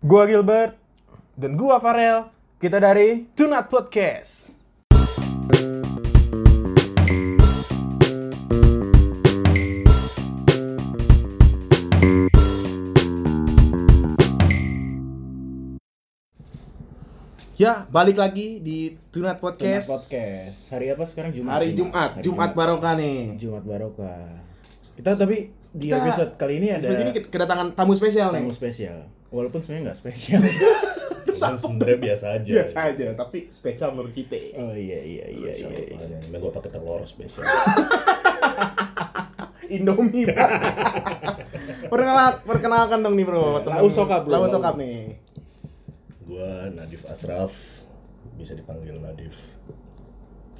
Gua Gilbert dan gua Farel. Kita dari Tunat Podcast. Ya, balik lagi di Tunat Podcast. Podcast. Podcast. Hari apa sekarang Jumat? Hari Jumat, Hari Jumat barokah nih. Jumat Barokah. Kita tapi di Kita- episode kali ini ada ini kedatangan tamu spesial nih. tamu spesial. Walaupun sebenarnya nggak spesial. Sebenarnya biasa aja. Biasa aja, tapi spesial menurut kita. oh iya iya iya iya. iya. Makanya, Emang gue pakai telur spesial. Indomie. Pak. Perkenalkan, perkenalkan dong nih bro. temen- Lau Sokap, bro. Lau Sokap nih. gue Nadif Asraf, bisa dipanggil Nadif.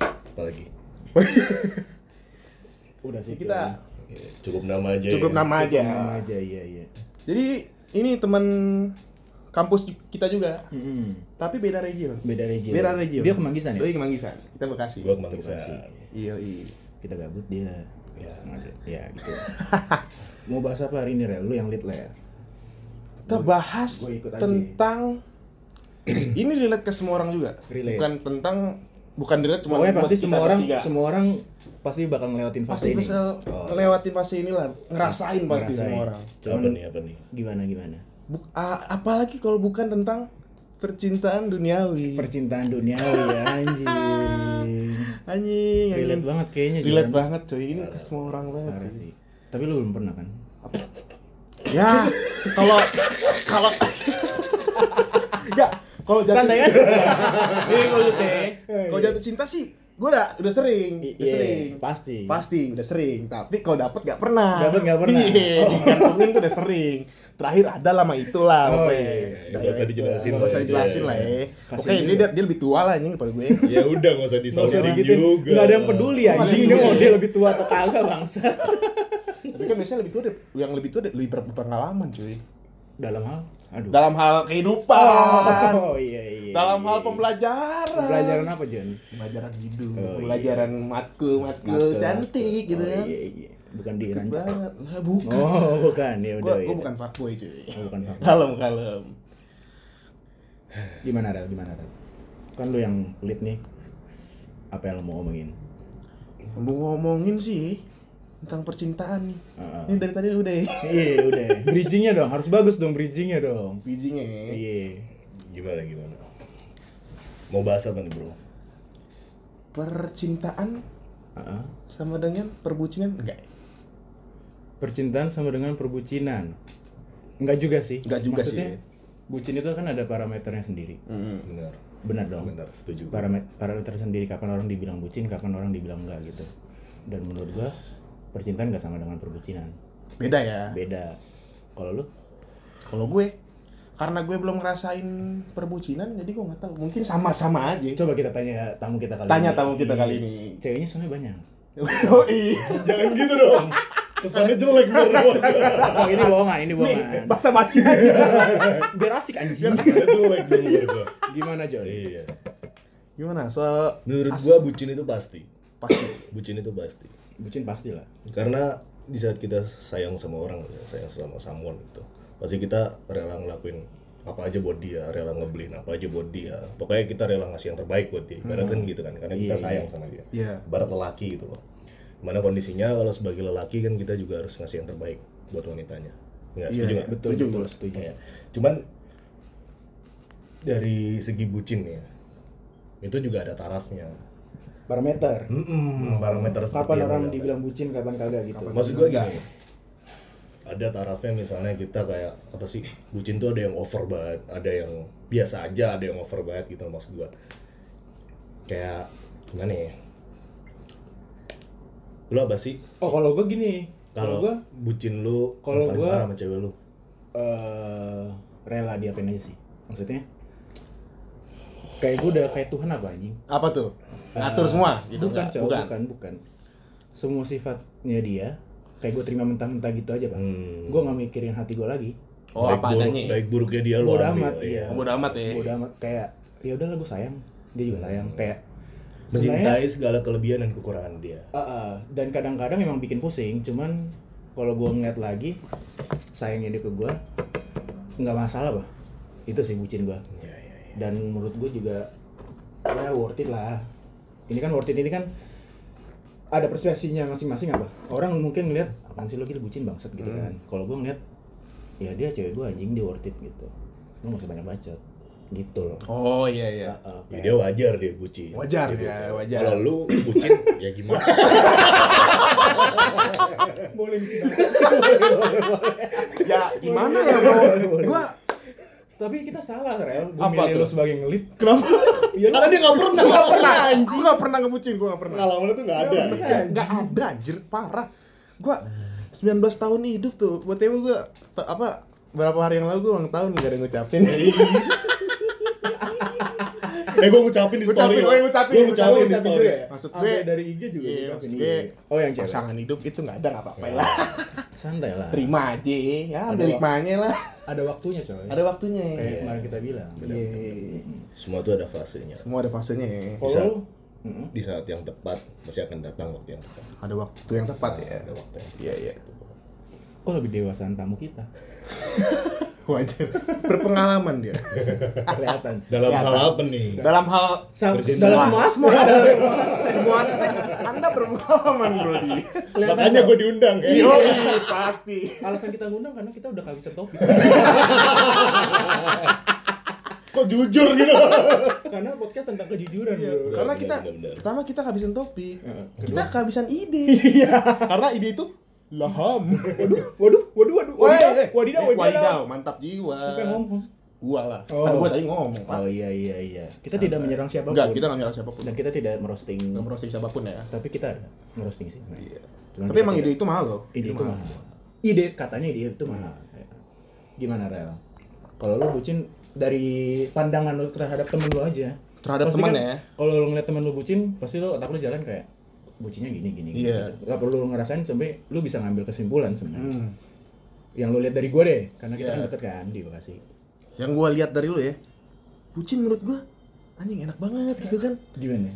Apalagi? Udah sih Kita Ya, cukup nama aja. cukup ya. nama Cukup aja. nama aja iya iya. Jadi ini teman kampus kita juga, Mm-mm. tapi beda region. Beda region. Beda region. Dia kemanggisan ya? Doi Kemanggisan. Kita Bekasi. Gue kemanggisan. Iya, iya. Kita gabut dia. Ya. Ya gitu. Mau bahas apa hari ini Rel? Lu yang lead lah ya. Kita bahas gua tentang ini relate ke semua orang juga. Relate. Bukan tentang bukan relate cuma Pokoknya buat pasti kita semua orang bertiga. semua orang pasti bakal ngelewatin fase pasti ini. bisa Oh. ngelewatin fase inilah, ngerasain pasti Ngerasain. semua orang. Apa nih, apa nih? Gimana gimana? Buk, a- apalagi kalau bukan tentang percintaan duniawi. Percintaan duniawi ya anjing. anjing, anjing. Relate banget kayaknya. Relate banget coy, ini ke semua orang banget Parah sih. Tapi lu belum pernah kan? Ya, kalau kalau enggak, kalau jatuh Santai kan? Nih kalau jatuh kalau jatuh cinta sih gue udah udah sering, udah Iya, sering. pasti. Pasti udah sering, tapi kalau dapet gak pernah. Dapet nggak pernah. Iya, Oh. digantungin tuh udah sering. Terakhir ada lama itulah Oh, pokoknya. iya. Ya, nggak usah dijelasin Nggak usah dijelasin Iya, lah iya. ya. Oke, ini dia, dia lebih tua lah anjing daripada gue. Ya udah nggak usah digituin. juga. Nggak ada yang peduli anjing. Dia ada. mau dia lebih tua atau kagak bangsa. Tapi kan biasanya lebih tua yang lebih tua lebih berpengalaman cuy. Dalam hal aduh. Dalam hal kehidupan. Oh iya iya. dalam iya, hal iya. pembelajaran. Pembelajaran apa, Jon? Pembelajaran hidup, Oh, iya. pembelajaran matkul, matkul Matkul, cantik gitu Oh, kan. Iya iya. Bukan di banget. Nah, bukan. Oh, bukan. Ya Gua, udah. gua ya. bukan fuckboy cuy. Oh, bukan fuckboy. Kalem, kalem. Gimana Rel? Gimana Rel? Kan lu yang lead nih. Apa yang lu mau ngomongin? Mau ngomongin sih tentang percintaan nih. Heeh. Ini dari tadi udah ya. Iya udah. Bridgingnya dong harus bagus dong bridgingnya dong. Bijinya ya. Iya. Gimana, gimana? Mau bahas apa nih, bro? Percintaan Heeh. sama dengan perbucinan enggak? Percintaan sama dengan perbucinan. Enggak juga sih. Enggak juga Maksudnya, sih. Bucin itu kan ada parameternya sendiri. Benar. Benar dong. Benar, setuju. Parameter parameter sendiri kapan orang dibilang bucin, kapan orang dibilang enggak gitu. Dan menurut gua percintaan nggak sama dengan perbucinan. Beda ya. Beda. Kalau lu? Kalau gue karena gue belum ngerasain perbucinan jadi gue nggak tahu. Mungkin sama-sama aja. Coba kita tanya tamu kita kali Tanya ini. tamu kita Iya. kali ini. Ceweknya soalnya banyak. oh iya. Jangan gitu dong. Kesannya jelek. Oh, ini bohongan, ini Nih, bohongan. bahasa basi aja. Biar asik anjing. Kesannya jelek dong. Gimana, Jon? Iya. Gimana? Soal Menurut gua bucin itu pasti. Pasti. Bucin itu pasti. Bucin pasti lah. Karena di saat kita sayang sama orang, ya, sayang sama someone gitu, pasti kita rela ngelakuin apa aja buat dia, rela ngebeliin apa aja buat dia. Pokoknya kita rela ngasih yang terbaik buat dia. Ibarat kan gitu kan, karena kita Iya, sayang sama dia. Iya. Ibarat lelaki gitu loh. Mana kondisinya kalau sebagai lelaki kan kita juga harus ngasih yang terbaik buat wanitanya. Ya, setuju nggak? Betul, Setuju, betul, setuju. Iya. Cuman dari segi bucin ya, itu juga ada tarafnya. Parameter. Mm-mm, parameter seperti Kapan orang ada. dibilang bucin, kapan kagak gitu. Maksud gue gini, ada tarafnya misalnya kita kayak apa sih bucin tuh ada yang over banget, ada yang biasa aja, ada yang over banget gitu maksud gue. Kayak gimana ya? Lu apa sih? Oh, kalau gua gini. Kalau gua bucin lu kalau parah sama cewek lu. eh rela diapain aja sih. Maksudnya kayak gua udah kayak Tuhan apa anjing? Apa tuh? Ngatur Eh, semua gitu bukan, cowok, bukan. bukan, Semua sifatnya dia kayak gue terima mentah-mentah gitu aja, Pak. Hmm. Gue nggak mikirin hati gue lagi. Oh, baik apa buruk, adanya. baik buruknya dia lu amat, iya. Oh, bodo amat ya. Bodo amat kayak ya udahlah gue sayang. Dia juga sayang kayak Mencintai segala kelebihan dan kekurangan dia. Ah, ah. dan kadang-kadang memang bikin pusing cuman kalau gue ngeliat lagi sayangnya dia ke gue nggak masalah bah itu sih bucin gua iya. Dan menurut gue juga ya worth it lah. Ini kan worth it ini kan ada persepsinya masing-masing apa? Orang mungkin ngeliat apaan sih lo gitu bucin bangsat gitu kan. Kalau gue ngeliat ya dia cewek gue anjing dia worth it gitu. Lo gak usah banyak bacot. Gitu loh. Oh iya iya. Uh, Ya, dia wajar dia bucin. Wajar, Dia ya, wajar. Kalau lu bucin ya gimana? boleh sih Ya gimana ya bro? Gua tapi kita salah rel gue Apa milih tuh? lo sebagai ngelit kenapa? Iya, Karena dia nggak pernah. Gua gak pernah anjing. Gua gak pernah ngebucin, gua gak pernah. Pengalaman itu nggak ada. Gak ada anjir, parah. Gua 19 tahun hidup tuh. Buat te- apa berapa hari yang lalu gua ulang tahun gak ada yang ngucapin. Eh gue ngucapin di story. Oh, iya, ngucapin, Gua ngucapin ngucapin di story. ya? Maksud gue- dari IG juga Iya, maksud iya. gue oh yang cewek pasangan hidup itu gak ada gak apa-apa lah. santai lah Terima aja, ya Ada hikmahnya lah. ada waktunya coy Ada waktunya. kayak kemarin kita bilang Iya. Semua tuh ada fasenya. Semua ada fasenya. kalau Bisa. lu- Mm-mm. Di saat yang tepat pasti akan datang waktu yang tepat. Ada waktu yang tepat ya. Ada waktu yang tepat. Iya iya. kok lebih dewasaan tamu kita Wajar. Berpengalaman dia. kelihatan. Dalam hal apa nih? Dalam hal Sa- dalam semua semua semua aspek Anda berpengalaman bro di. Makanya gue diundang ya. Yo, pasti. alasan kita ngundang karena kita udah kehabisan topik Kok jujur gitu? karena podcast tentang kejujuran Iya, bro karena benar, kita pertama kita kehabisan topik. Heeh. Kita kehabisan ide. Karena ide itu laham. waduh waduh waduh waduh wadidaw eh, wadidaw eh, wadidaw mantap jiwa. siapa yang ngomong Gua lah. Oh. Kan gua tadi ngomong, Pak. oh iya iya iya kita tidak menyerang siapa pun Enggak, kita nggak nyerang siapa pun. dan kita tidak merosting Nggak merosting siapa pun ya. tapi kita merosting sih Iya. Cuman Tapi emang ide itu mahal loh. ide itu mahal ide katanya ide itu mahal gimana rel kalau lo bucin dari pandangan lo terhadap temen lo aja Terhadap teman kan ya. kalau lo ngeliat temen lo bucin pasti lo otak lo jalan kayak bucinnya gini gini gini, Iya. gitu. Gak perlu ngerasain sampai lo bisa ngambil kesimpulan sebenarnya Hmm. yang lo lihat dari gue deh karena kita Iya. kan deket kan di Bekasi Yang gua lihat dari lu ya. Bucin menurut gua anjing enak banget gitu kan. gimana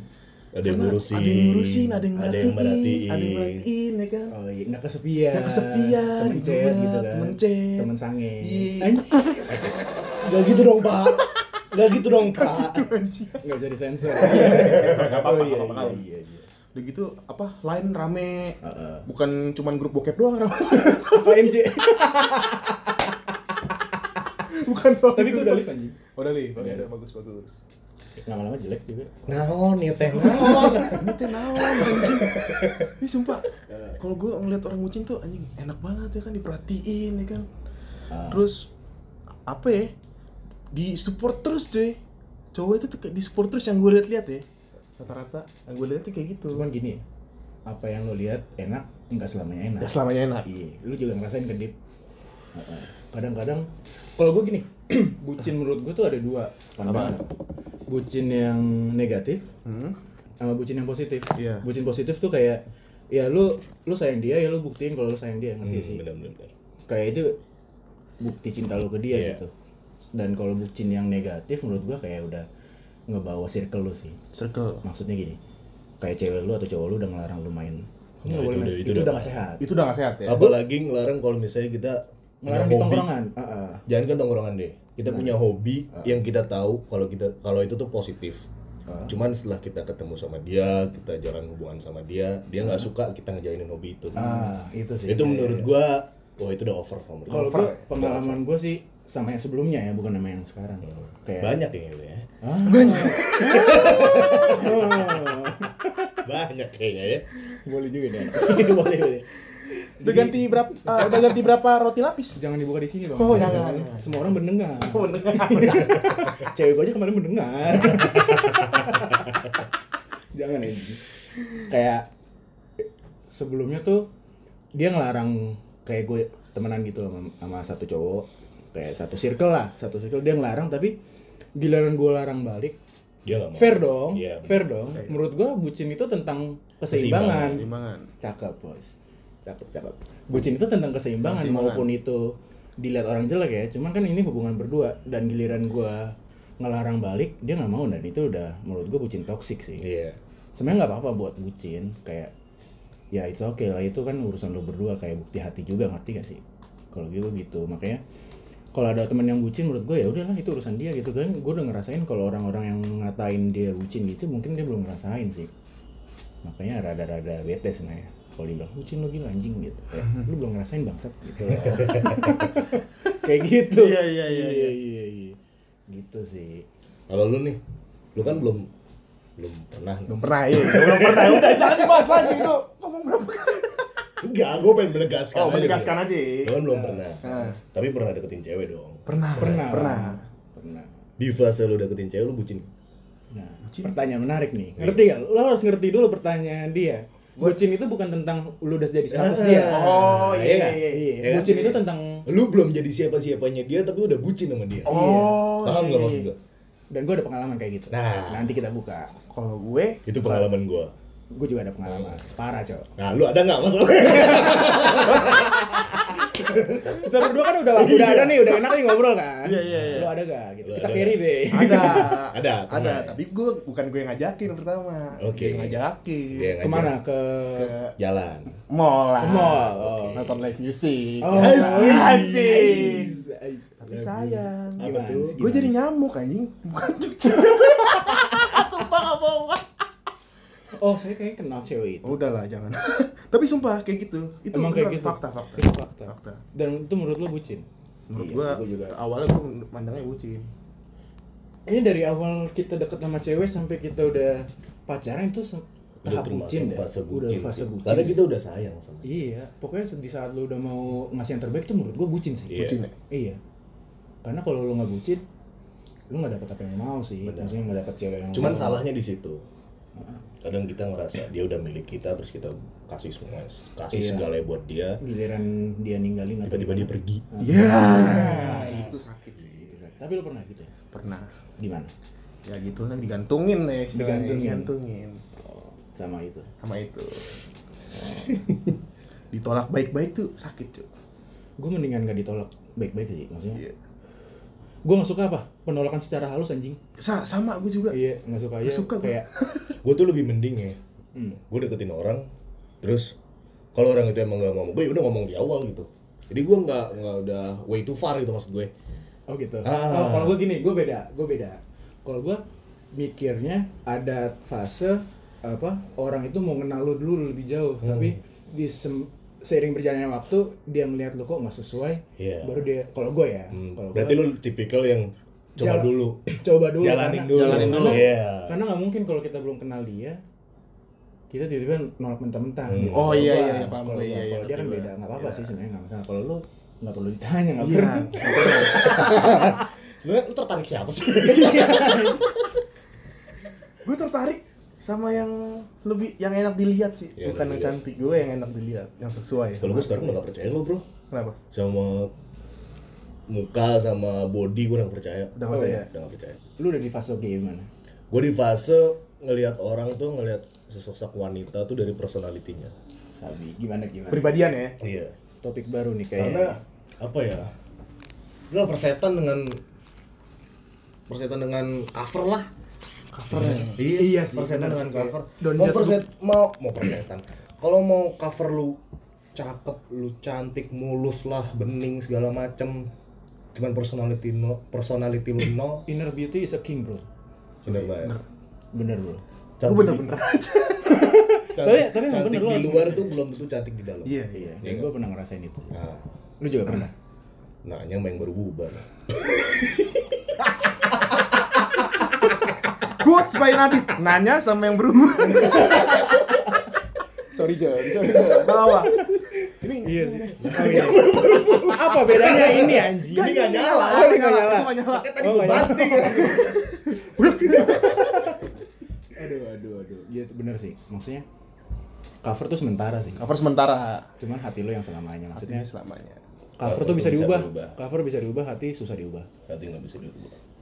Ada yang ngurusin. ada yang ngurusin, ada yang Ada merhatiin, yang merhatiin. ada yang merhatiin ya kan. oh iya nggak kesepian Nggak kesepian, temen gitu chat banget, gitu kan temen chat. temen sange Iya. Anjing. Gak gitu dong pak. Gak gitu dong pak. Nggak bisa disensor Nggak apa-apa, oh iya nggak apa-apa. Udah gitu apa lain rame. Heeh. Bukan cuman grup bokep doang rame. apa MJ Bukan soal tapi itu gue udah live anjing Udah live. Oke, udah bagus bagus. lama-lama jelek juga Naon ya teh naon. Ini teh naon anjing. Ini sumpah. Kalau gua ngeliat orang bucin tuh anjing enak banget ya kan diperhatiin ya kan. Ah. Terus apa ya? Di support terus cuy. Cowok itu di support terus yang gue lihat-lihat ya. Rata-rata yang gue lihat tuh kayak gitu. cuman gini apa yang lo lihat enak nggak selamanya enak Ya selamanya enak. iya lu juga ngerasain kedip Heeh. kadang-kadang kalau gue gini bucin menurut gue tuh ada dua pandangan bucin yang negatif Hmm. sama bucin yang positif Iya. bucin positif tuh kayak ya lu lu sayang dia ya lu buktiin kalau lu sayang dia ngerti sih Bener bener. kayak itu bukti cinta lu ke dia Iya. gitu dan kalau bucin yang negatif menurut gua kayak udah ngebawa circle lu sih Circle. maksudnya gini kayak cewek lu atau cowok lu udah ngelarang lu main Nah, itu udah- itu, itu udah udah gak sehat Itu udah gak sehat ya. Apalagi ngelarang kalau misalnya kita ngelarang di tongkrongan Ah, ah. Jangan kan tongkrongan deh. Kita punya hobi yang kita tahu kalau kita kalau itu tuh positif. Cuman setelah kita ketemu sama dia, kita jalan hubungan sama dia, dia nggak suka kita ngejalinin hobi itu. ah itu sih itu menurut gua, wah itu udah over gua. kalau gua pengalaman gua sih sama yang sebelumnya ya bukan sama yang sekarang kayak Banyak ya gitu ya. Ah. Banyak kayaknya ya. boleh juga deh boleh boleh Udah ganti berapa ah, udah ganti berapa roti lapis? jangan dibuka di sini bang Oh, jangan. semua orang mendengar Oh, mendengar. cewek gue aja kemarin mendengar jangan ya kayak sebelumnya tuh dia ngelarang kayak gue temenan gitu sama, sama satu cowok kayak satu circle lah satu circle dia ngelarang tapi giliran gue larang balik Dia nggak mau. fair dong Iya, bener. fair dong menurut gue bucin itu tentang keseimbangan Timbangan. cakep bos cakep cakep bucin itu tentang keseimbangan, Keseimbangan. maupun itu dilihat orang jelek ya cuman kan ini hubungan berdua dan giliran gua ngelarang balik dia nggak mau dan itu udah menurut gua bucin toksik sih Iya. sebenarnya nggak apa-apa buat bucin kayak ya itu oke lah itu kan urusan lo berdua kayak bukti hati juga ngerti gak sih kalau gitu gitu makanya kalau ada teman yang bucin menurut gue ya udahlah itu urusan dia gitu kan gue udah ngerasain kalau orang-orang yang ngatain dia bucin gitu mungkin dia belum ngerasain sih makanya rada-rada bete sebenarnya kalau dia bilang bucin lu gila anjing gitu kayak lu belum ngerasain bangsat gitu kayak gitu Iya, iya, iya, iya iya iya gitu sih Kalau lu nih, lu kan belum belum pernah. Belum pernah, iya. Belum pernah. Udah jangan dibahas lagi itu. Ngomong berapa kali? Enggak, gue pengen menegaskan. Oh, aja, menegaskan aja. Lu kan belum pernah. Nah. Tapi pernah deketin cewek dong. Pernah, pernah pernah. pernah Di fase lu deketin cewek lu bucin. Nah, pertanyaan menarik nih. Ngerti gak? Lo harus ngerti dulu pertanyaan dia. Bucin itu bukan tentang lu udah jadi status dia. Oh, iya, iya. iya, iya. iya. Bucin itu tentang Lu belum jadi siapa-siapanya dia tapi udah bucin sama dia. Oh, Paham iya, nggak iya. maksud gue? dan gue ada pengalaman kayak gitu. Nah. nanti kita buka. Kalau gue Itu pengalaman gue. Gue juga ada pengalaman. Parah, Cok. Nah, lu ada nggak masalahnya? Kita berdua kan udah udah ada nih, udah enak nih ngobrol kan. Iya, iya, iya. Lu ada gak gitu? Lu kita nggak? deh. ada. Ada, Ada, tapi gue bukan gue yang ngajakin pertama. Oke. Ngajakin. Dia Ke mana? Ke Ke Jalan. mall lah. Mall, oh. Nonton live music. Oh, Asik. Tapi sayang. Apa Gimana? Gue jadi nyamuk anjing, bukan cuci. Sumpah gak bohong. Oh, saya kayaknya kenal cewek itu. Oh, udahlah jangan. Tapi sumpah kayak gitu. Itu Emang kayak gitu? fakta fakta. Itu fakta. Fakta. Dan itu menurut lu bucin? Menurut Iya gua, gua juga. awalnya gua mandangnya bucin. Ini dari awal kita deket sama cewek sampai kita udah pacaran itu se- Udah tahap bucin dah. fase Udah bucin. fase sih. bucin. Karena kita udah sayang sama. Iya, pokoknya di saat lu udah mau ngasih yang terbaik tuh menurut gua bucin sih. Iya. Bucin ya? Iya. Karena kalau lu nggak bucin, lu nggak dapet apa yang lu mau sih. Maksudnya nggak dapet cewek yang Cuman mau. salahnya di situ. Kadang kita ngerasa dia udah milik kita terus kita kasih semua kasih Iya. segala buat dia. giliran dia ninggalin atau Tiba-tiba dia pergi. Iya. Itu sakit sih. Tapi lu pernah gitu ya? Pernah. Di mana? Ya gitu lah digantungin ya istilahnya. Digantungin. Digantungin. Oh, sama itu. Sama itu. Ditolak baik-baik tuh sakit cuy. Gue mendingan gak ditolak baik-baik sih maksudnya. Iya. Gue gak suka apa? Penolakan secara halus anjing. Sa sama gue juga. Iya, gak suka aja. Nggak suka kayak Gue tuh lebih mending ya. hmm, Gue deketin orang, terus kalau orang itu emang gak mau gue, udah ngomong di awal gitu. Jadi gue nggak nggak udah way too far gitu maksud gue. Oh gitu. Ah. Oh, kalau gue gini, gue beda, gue beda. Kalau gue mikirnya ada fase apa orang itu mau kenal lu dulu lebih jauh, Hmm. tapi di sem- seiring berjalannya waktu dia melihat lu kok nggak sesuai, Iya. baru dia kalau gue ya, Hmm, kalau Berarti gua lu tipikal yang coba Jalan- dulu. coba dulu Jalanin karena- dulu. Jalanin dulu. Iya. karena nggak mungkin kalau kita belum kenal dia kita tiba-tiba nolak mentah-mentah Hmm. gitu. Oh, Kalau iya, gua- iya, paham kalau gue, gua- iya, iya, kalau dia kan beda nggak apa-apa Iya. sih sebenarnya nggak masalah kalau lu nggak perlu ditanya nggak Iya. perlu Sebenarnya lu tertarik siapa sih? gue tertarik sama yang lebih yang enak dilihat sih, Yang bukan enak yang cantik. Gue yang enak dilihat, yang sesuai. Kalau gue sekarang udah gak percaya lo bro Kenapa? sama muka sama body gue udah gak percaya. Udah Oh, percaya. iya. Udah gak percaya. lu udah di fase kayak gimana Gue di fase ngelihat orang tuh ngelihat sesosok wanita tuh dari personalitinya. Sabi gimana gimana Pribadian ya. Iya. topik baru nih kayak Karena apa ya? Lu persetan dengan persetan dengan cover lah. Covernya. Iya sih, Persetan dengan cover. Don't mau perset mau mau persetan. Kalau mau cover lu cakep, lu cantik, mulus lah, bening segala macem. Cuman personality no, personality lu nol. inner beauty is a king bro Bener banget. bener bro Gue bener-bener aja. Cantik, Tapi- tapi emang cantik bener, lu di luar tuh belum tentu cantik di dalam. Iya. iya Iya gue pernah ngerasain itu Nah, lu juga pernah nanya sama yang baru bubar. Quotes by Nadif. Nanya sama yang berumur. sorry John sorry John Bawa. ini iya sih oh, iya. apa bedanya ini anjing Ini nggak nyala. oh ini nggak nyala Itu nggak nyala. Tadi Oh, banting. aduh aduh aduh iya itu bener sih maksudnya cover tuh sementara sih Cover sementara. cuman hati lo yang selamanya maksudnya Maksudnya selamanya. cover Cover tuh bisa bisa diubah berubah. cover bisa diubah hati susah diubah Hati nggak bisa diubah.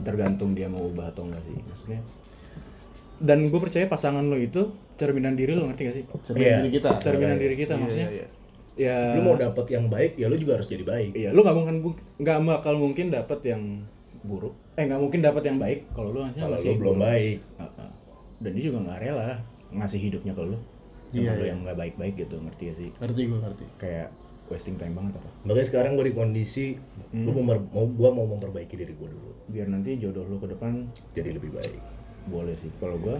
Tergantung dia mau ubah atau enggak sih maksudnya dan gue percaya pasangan lo itu cerminan diri lo ngerti gak sih Cerminan Iya. diri kita. cerminan Iya, diri kita Iya, maksudnya iya, iya. ya Lu mau dapet yang baik, ya lu juga harus jadi baik. iya lu nggak mungkin nggak bakal mungkin dapat yang buruk eh nggak mungkin dapat yang baik kalau lu maksudnya Kalau masih lu belum buruk. baik. Heeh. dan dia juga nggak rela ngasih hidupnya ke lu Iya, lu iya. yang nggak baik-baik gitu ngerti gak sih Ngerti gue ngerti. kayak wasting time banget apa? Makanya sekarang gue di kondisi gue mau mau gue mau memperbaiki diri gue dulu. Biar nanti jodoh lu ke depan jadi lebih baik. boleh sih. Kalau gua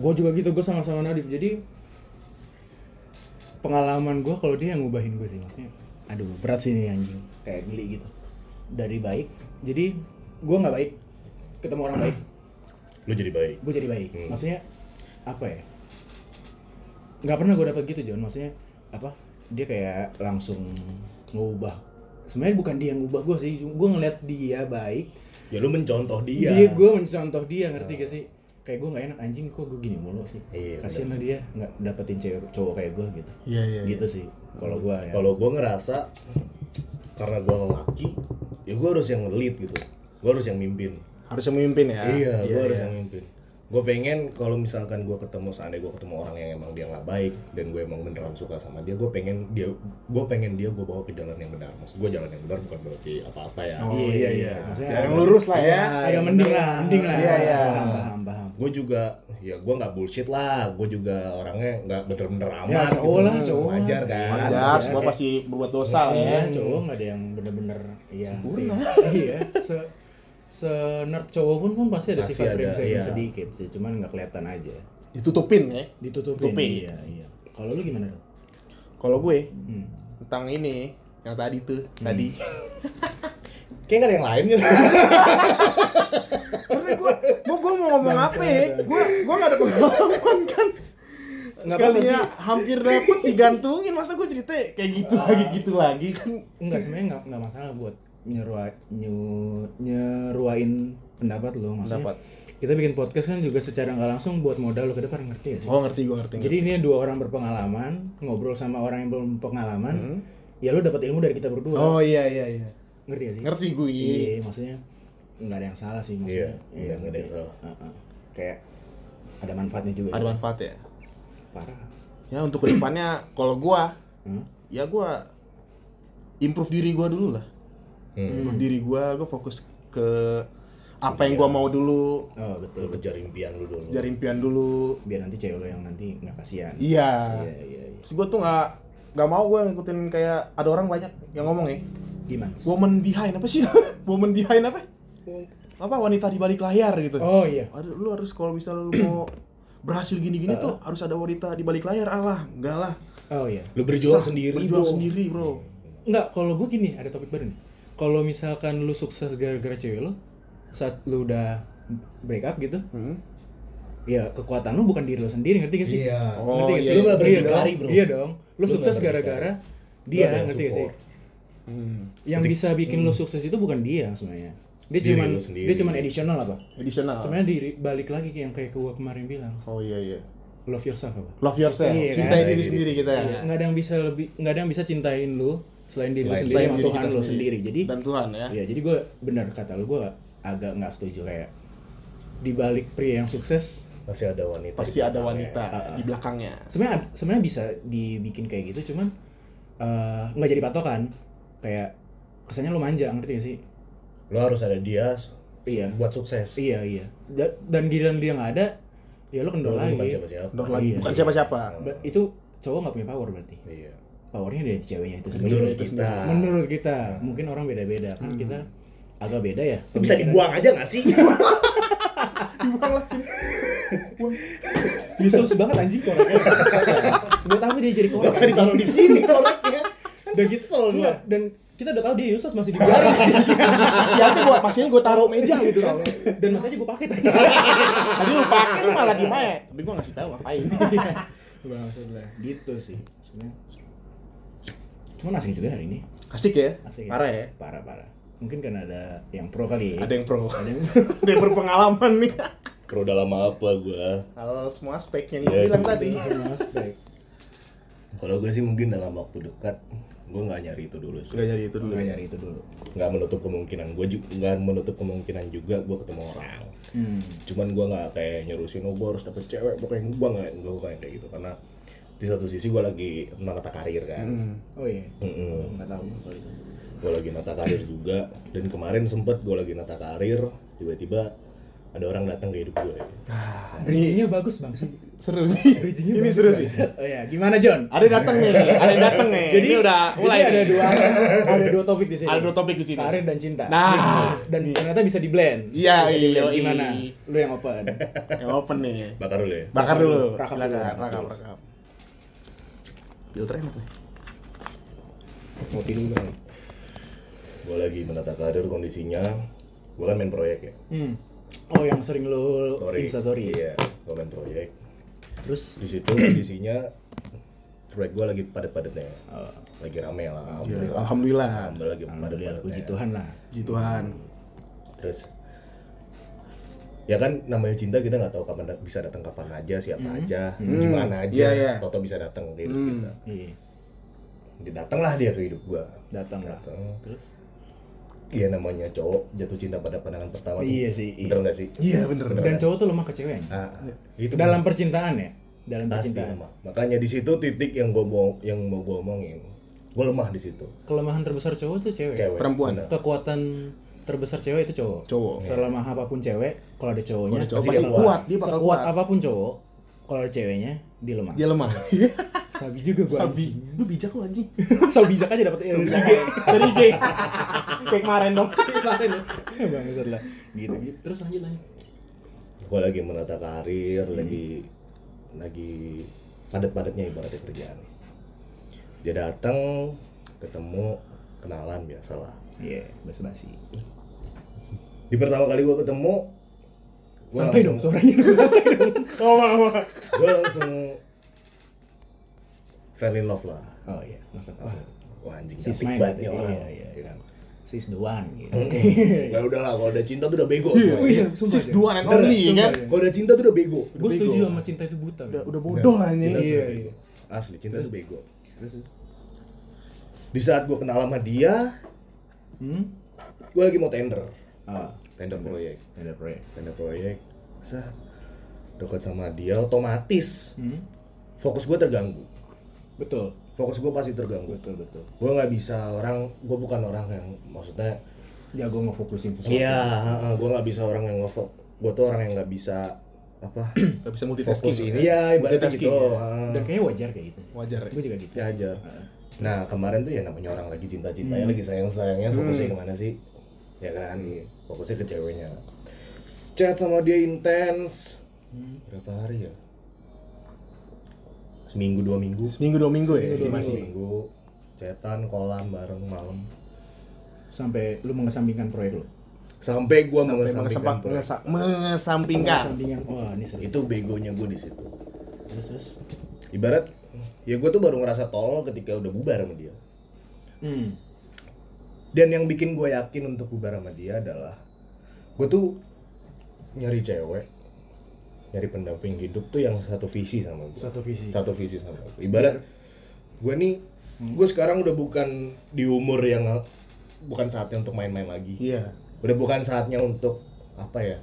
gua juga gitu gua sama-sama Nadif. Jadi pengalaman gua kalau dia yang ngubahin gue sih maksudnya aduh berat sih nih anjing. Kayak geli gitu. Dari baik jadi gua nggak baik. Ketemu orang baik. Lu jadi baik. Gue jadi baik. Hmm. maksudnya apa ya? Nggak pernah gue dapat gitu John. Maksudnya apa dia kayak langsung ngubah. Sebenarnya bukan dia yang ngubah gue sih gue ngeliat dia baik. Ya lu mencontoh dia. Dia gue mencontoh dia ngerti gak sih? Kayak gue nggak enak anjing kok gue gini mulu sih? Iya, kasian lah dia nggak dapetin cewek cowok kayak gue gitu. Iya iya. gitu sih kalau gue ya. Kalau gue ngerasa karena gue lelaki ya gue harus yang lead gitu. Gue harus yang mimpin. Harus yang memimpin ya. iya gue harus iya. yang mimpin gue pengen kalau misalkan gue ketemu seandainya gue ketemu orang yang emang dia nggak baik dan gue emang beneran suka sama dia gue pengen dia gue pengen dia gue bawa ke jalan yang benar. Maksud gue jalan yang benar bukan berarti apa-apa ya. Oh iya iya. Maksudnya Yang lurus lah ya. agak mending lah mending lah. Iya, iya. gue juga ya gue nggak bullshit lah. Gue juga orangnya nggak bener-bener ya amat cowok gitu. lah cowok. Wajar kan? Wajar, semua pasti berbuat dosa lah Iya, ya. cowok nggak ada yang bener-bener iya iya se se nerd cowok pun pun pasti ada sifat ada, brengseknya iya. sedikit sih cuman nggak kelihatan aja Ditutupin ya. ditutupin Tutupi. iya iya kalau lu gimana? Kalau gue Hmm. tentang ini yang tadi tuh, tadi. kayak nggak ada yang lain gitu Karena gue, mau gue mau ngomong apa ya? Gue gue nggak ada pengalaman kan. Nggak Sekalinya hampir dapet digantungin masa gue cerita kayak gitu lagi gitu lagi kan enggak sebenarnya nggak nggak masalah buat nyerua nyu, nyeruain pendapat lo maksudnya Pendapat. kita bikin podcast kan juga secara nggak langsung buat modal lo ke depan ngerti ya sih? Oh ngerti gue ngerti jadi ini dua orang berpengalaman ngobrol sama orang yang belum pengalaman ya lo dapat ilmu dari kita berdua. Oh iya iya iya. Ngerti ya sih? Ngerti gue iya. Maksudnya nggak ada yang salah sih maksudnya. Iya, nggak ada yang ngerti. salah. Heeh. kayak ada manfaatnya juga. Ada manfaat ya? Parah. Ya untuk ke depannya kalau gue Hah? ya gue improve diri gue dulu lah Hmm. diri gue gue fokus ke apa yang gue mau dulu. Oh betul kejar impian lu dulu. Cari impian dulu. Biar nanti cewek lo yang nanti nggak kasihan. Iya. Iya iya iya. Terus gue tuh nggak nggak mau gue ngikutin kayak ada orang banyak yang ngomong ya. Gimana? Woman behind apa sih? Woman behind apa? Apa wanita di balik layar gitu. Oh iya. Aduh, lu harus kalau misalnya lu mau berhasil gini-gini tuh harus ada wanita di balik layar Allah enggak lah. Oh iya. Lu berjuang Susah, sendiri berjuang bro. sendiri bro. Enggak, kalau gue gini, ada topik baru nih. Kalau misalkan lu sukses gara-gara cewek lu, saat lu udah break up gitu, Hmm. ya kekuatan lu bukan diri lu sendiri, ngerti gak sih? Iya. Oh, ngerti gak iya. sih? Lu nggak iya berdikari, dong, bro. Iya dong. Lu Lu sukses gara-gara Lu dia, ngerti gak sih? Hmm. Yang bisa bikin lu sukses itu bukan dia sebenarnya. Dia Diri cuman lu dia cuman additional apa? additional Sebenarnya diri balik lagi ke yang kayak gue kemarin bilang, oh iya iya love yourself apa? love yourself Iya, cintai kan? diri sendiri kita ya Iya, nggak ada yang bisa lebih nggak ada yang bisa cintain lu selain diri Selain- sendiri Selain diri Tuhan kita lu sendiri. Jadi dan Tuhan ya. Iya, jadi gue benar kata lu gue agak nggak setuju kayak di balik pria yang sukses masih ada wanita pasti di ada wanita di belakangnya. Sebenarnya sebenarnya bisa dibikin kayak gitu cuman eh, nggak jadi patokan. Kayak kesannya lu manja ngerti gak sih? Lu harus ada dia iya. buat sukses. Iya iya. Da- dan giliran dia nggak ada ya lu kendor lagi bukan siapa-siapa. Dor lagi Iya. bukan siapa-siapa. Ba- itu cowok nggak punya power berarti. Iya powernya dari ceweknya itu menurut sendiri kita menurut kita mungkin orang beda-beda kan kita agak beda ya bisa dibuang aja gak sih Useless banget anjing koreknya. Buat apa dia jadi korek? Gak usah ditaruh di sini koreknya Dan kita, gua. dan kita udah tahu dia useless masih dibiarin. masih aja gua masih aja gua taruh meja gitu kan dan masa aja gue pakai tadi. tadi lu pakai lu malah di ya tapi gua ngasih tahu ngapain lah. Gitu sih. Sebenarnya. Cuman asing juga hari ini. asik ya Asik. parah ya Parah parah. Mungkin karena ada yang pro kali ya. ada yang pro Ada yang ada yang berpengalaman nih Pro dalam apa gua hal semua aspek yang gua Iya, bilang tadi semua aspek. Kalau gue sih mungkin dalam waktu dekat gue nggak nyari itu dulu sih Gak jadi itu dulu Nggak ya. nyari itu dulu. nggak menutup kemungkinan gue juga nggak menutup kemungkinan juga gue ketemu orang Hmm. cuman gue nggak kayak nyurusin oh gue harus dapet cewek pokoknya gue nggak gue kayak gitu karena di satu sisi gue lagi menata karir kan Hmm. Oh iya. Mm-mm. Nggak tahu gue lagi nata karir juga dan kemarin sempet gue lagi nata karir tiba-tiba ada orang datang ke hidup gue Bridgingnya bagus bang sih. Seru sih. Bridgingnya Ini seru sih. Oh ya, gimana John? Ada yang datang nih, ada yang datang nih. Jadi ini udah mulai jadi ada nih. dua ada dua topik di sini. Ada dua topik di sini. Karir dan cinta. Nah. dan ternyata bisa di blend. Iya, iya, Gimana? iya. Lu yang open. Yang open nih. bakar dulu ya Bakar dulu. Rakap Silakan, dulu. Filter enak nih. Ngopi dulu bang. gue lagi menata karir kondisinya gue kan main proyek ya Hmm. Oh yang sering lu story instastory. iya gue main proyek Terus di situ kondisinya proyek gue lagi padat-padatnya oh, lagi rame lah Ya, alhamdulillah Alhamdulillah. alhamdulillah lagi Alhamdulillah puji padat-padatnya Tuhan lah. Puji Tuhan. terus ya kan namanya cinta kita nggak tahu kapan da- bisa datang kapan aja siapa aja gimana aja Iya, iya. Toto bisa datang ke hidup Hmm. kita Iya. dia datanglah dia ke hidup gua Datang lah. Terus? Iya namanya cowok jatuh cinta pada pandangan pertama tuh. Iya sih, iya. bener nggak sih Iya, bener. Dan cowok tuh lemah ke ceweknya. nah, itu Dalam percintaan ya. Dalam pasti percintaan. lemah makanya di situ titik yang gua mau yang mau gua omongin gua lemah di situ Kelemahan terbesar cowok tuh cewek. cewek Perempuan. Bener. Kekuatan terbesar cewek itu cowok. Cowok. Selama apa pun cewek, kalau ada cowoknya, Kalau ada cowok pasti dia kuat, kuat. dia bakal sekuat kuat. apa pun cowok, kalau ada ceweknya, dia lemah. Dia lemah. Sabi juga gua. Sabi. Lu bijak lu anjing. Sabi bijak aja dapat ilmu. Dari IG. Kayak kemarin dong. Kemarin ya. Bangsat lah. Gitu, gitu. Terus lanjut lanjut. gua lagi menata karir lagi lagi padat-padatnya ibaratnya kerjaan dia datang ketemu kenalan biasalah Iya, basa-basi. di pertama kali gua ketemu gua Santai dong suaranya dong, santai dong. Ngomong ngomong. gue langsung fell in love lah Oh iya, masuk masuk. wah anjing Sis cantik main banget nih orang Iya, iya. ya kan Sis the one gitu. ya udahlah kalau udah cinta tuh udah bego Iya, semua. iya, Sis deh. dua and only ya kan. kalau udah cinta tuh udah bego Gue setuju sama cinta itu buta. Udah, udah bodoh lah anjing. Tuh Iya, iya. asli cinta tuh bego di saat gue kenal sama dia Hmm? gue lagi mau tender Ah, tender proyek ada proyek. tender proyek sah dekat sama dia otomatis Hmm? fokus gue terganggu Betul. fokus gue pasti terganggu Betul, betul. gue nggak bisa orang gue bukan orang yang maksudnya Jago ngefokusin sesuatu. Iya, gue nggak bisa orang yang ngefok. Gue tuh orang yang nggak bisa apa? Gak bisa multitasking. Fokus ini ya, ibaratnya Multitasking, gitu. ya. ah. Dan kayaknya wajar kayak gitu. Wajar. ya? Gue juga gitu. Ya aja. Nah kemarin tuh ya namanya orang lagi cinta-cinta ya lagi sayang-sayangnya fokusnya ke mana sih? Ya kan, fokusnya ke ceweknya. Chat sama dia intens. Berapa hari ya? Seminggu dua minggu. Seminggu dua minggu ya Seminggu. Seminggu. Chatan, kolan bareng malam. Sampai lu mengesampingkan proyek lu. Sampai gue Sampai mengesampingkan mengesampa- proyek. mengesa- mengesampingkan. Mengesampingkan. Wah, ini serius. Itu begonya gue di situ. Terus terus. ibarat ya gue tuh baru ngerasa tolol ketika udah bubar sama dia Hmm. dan yang bikin gue yakin untuk bubar sama dia adalah gue tuh nyari cewek nyari pendamping hidup tuh yang satu visi sama gue Satu visi. satu visi sama gue ibarat gue nih gue sekarang udah bukan di umur yang bukan saatnya untuk main-main lagi Iya. udah bukan saatnya untuk apa ya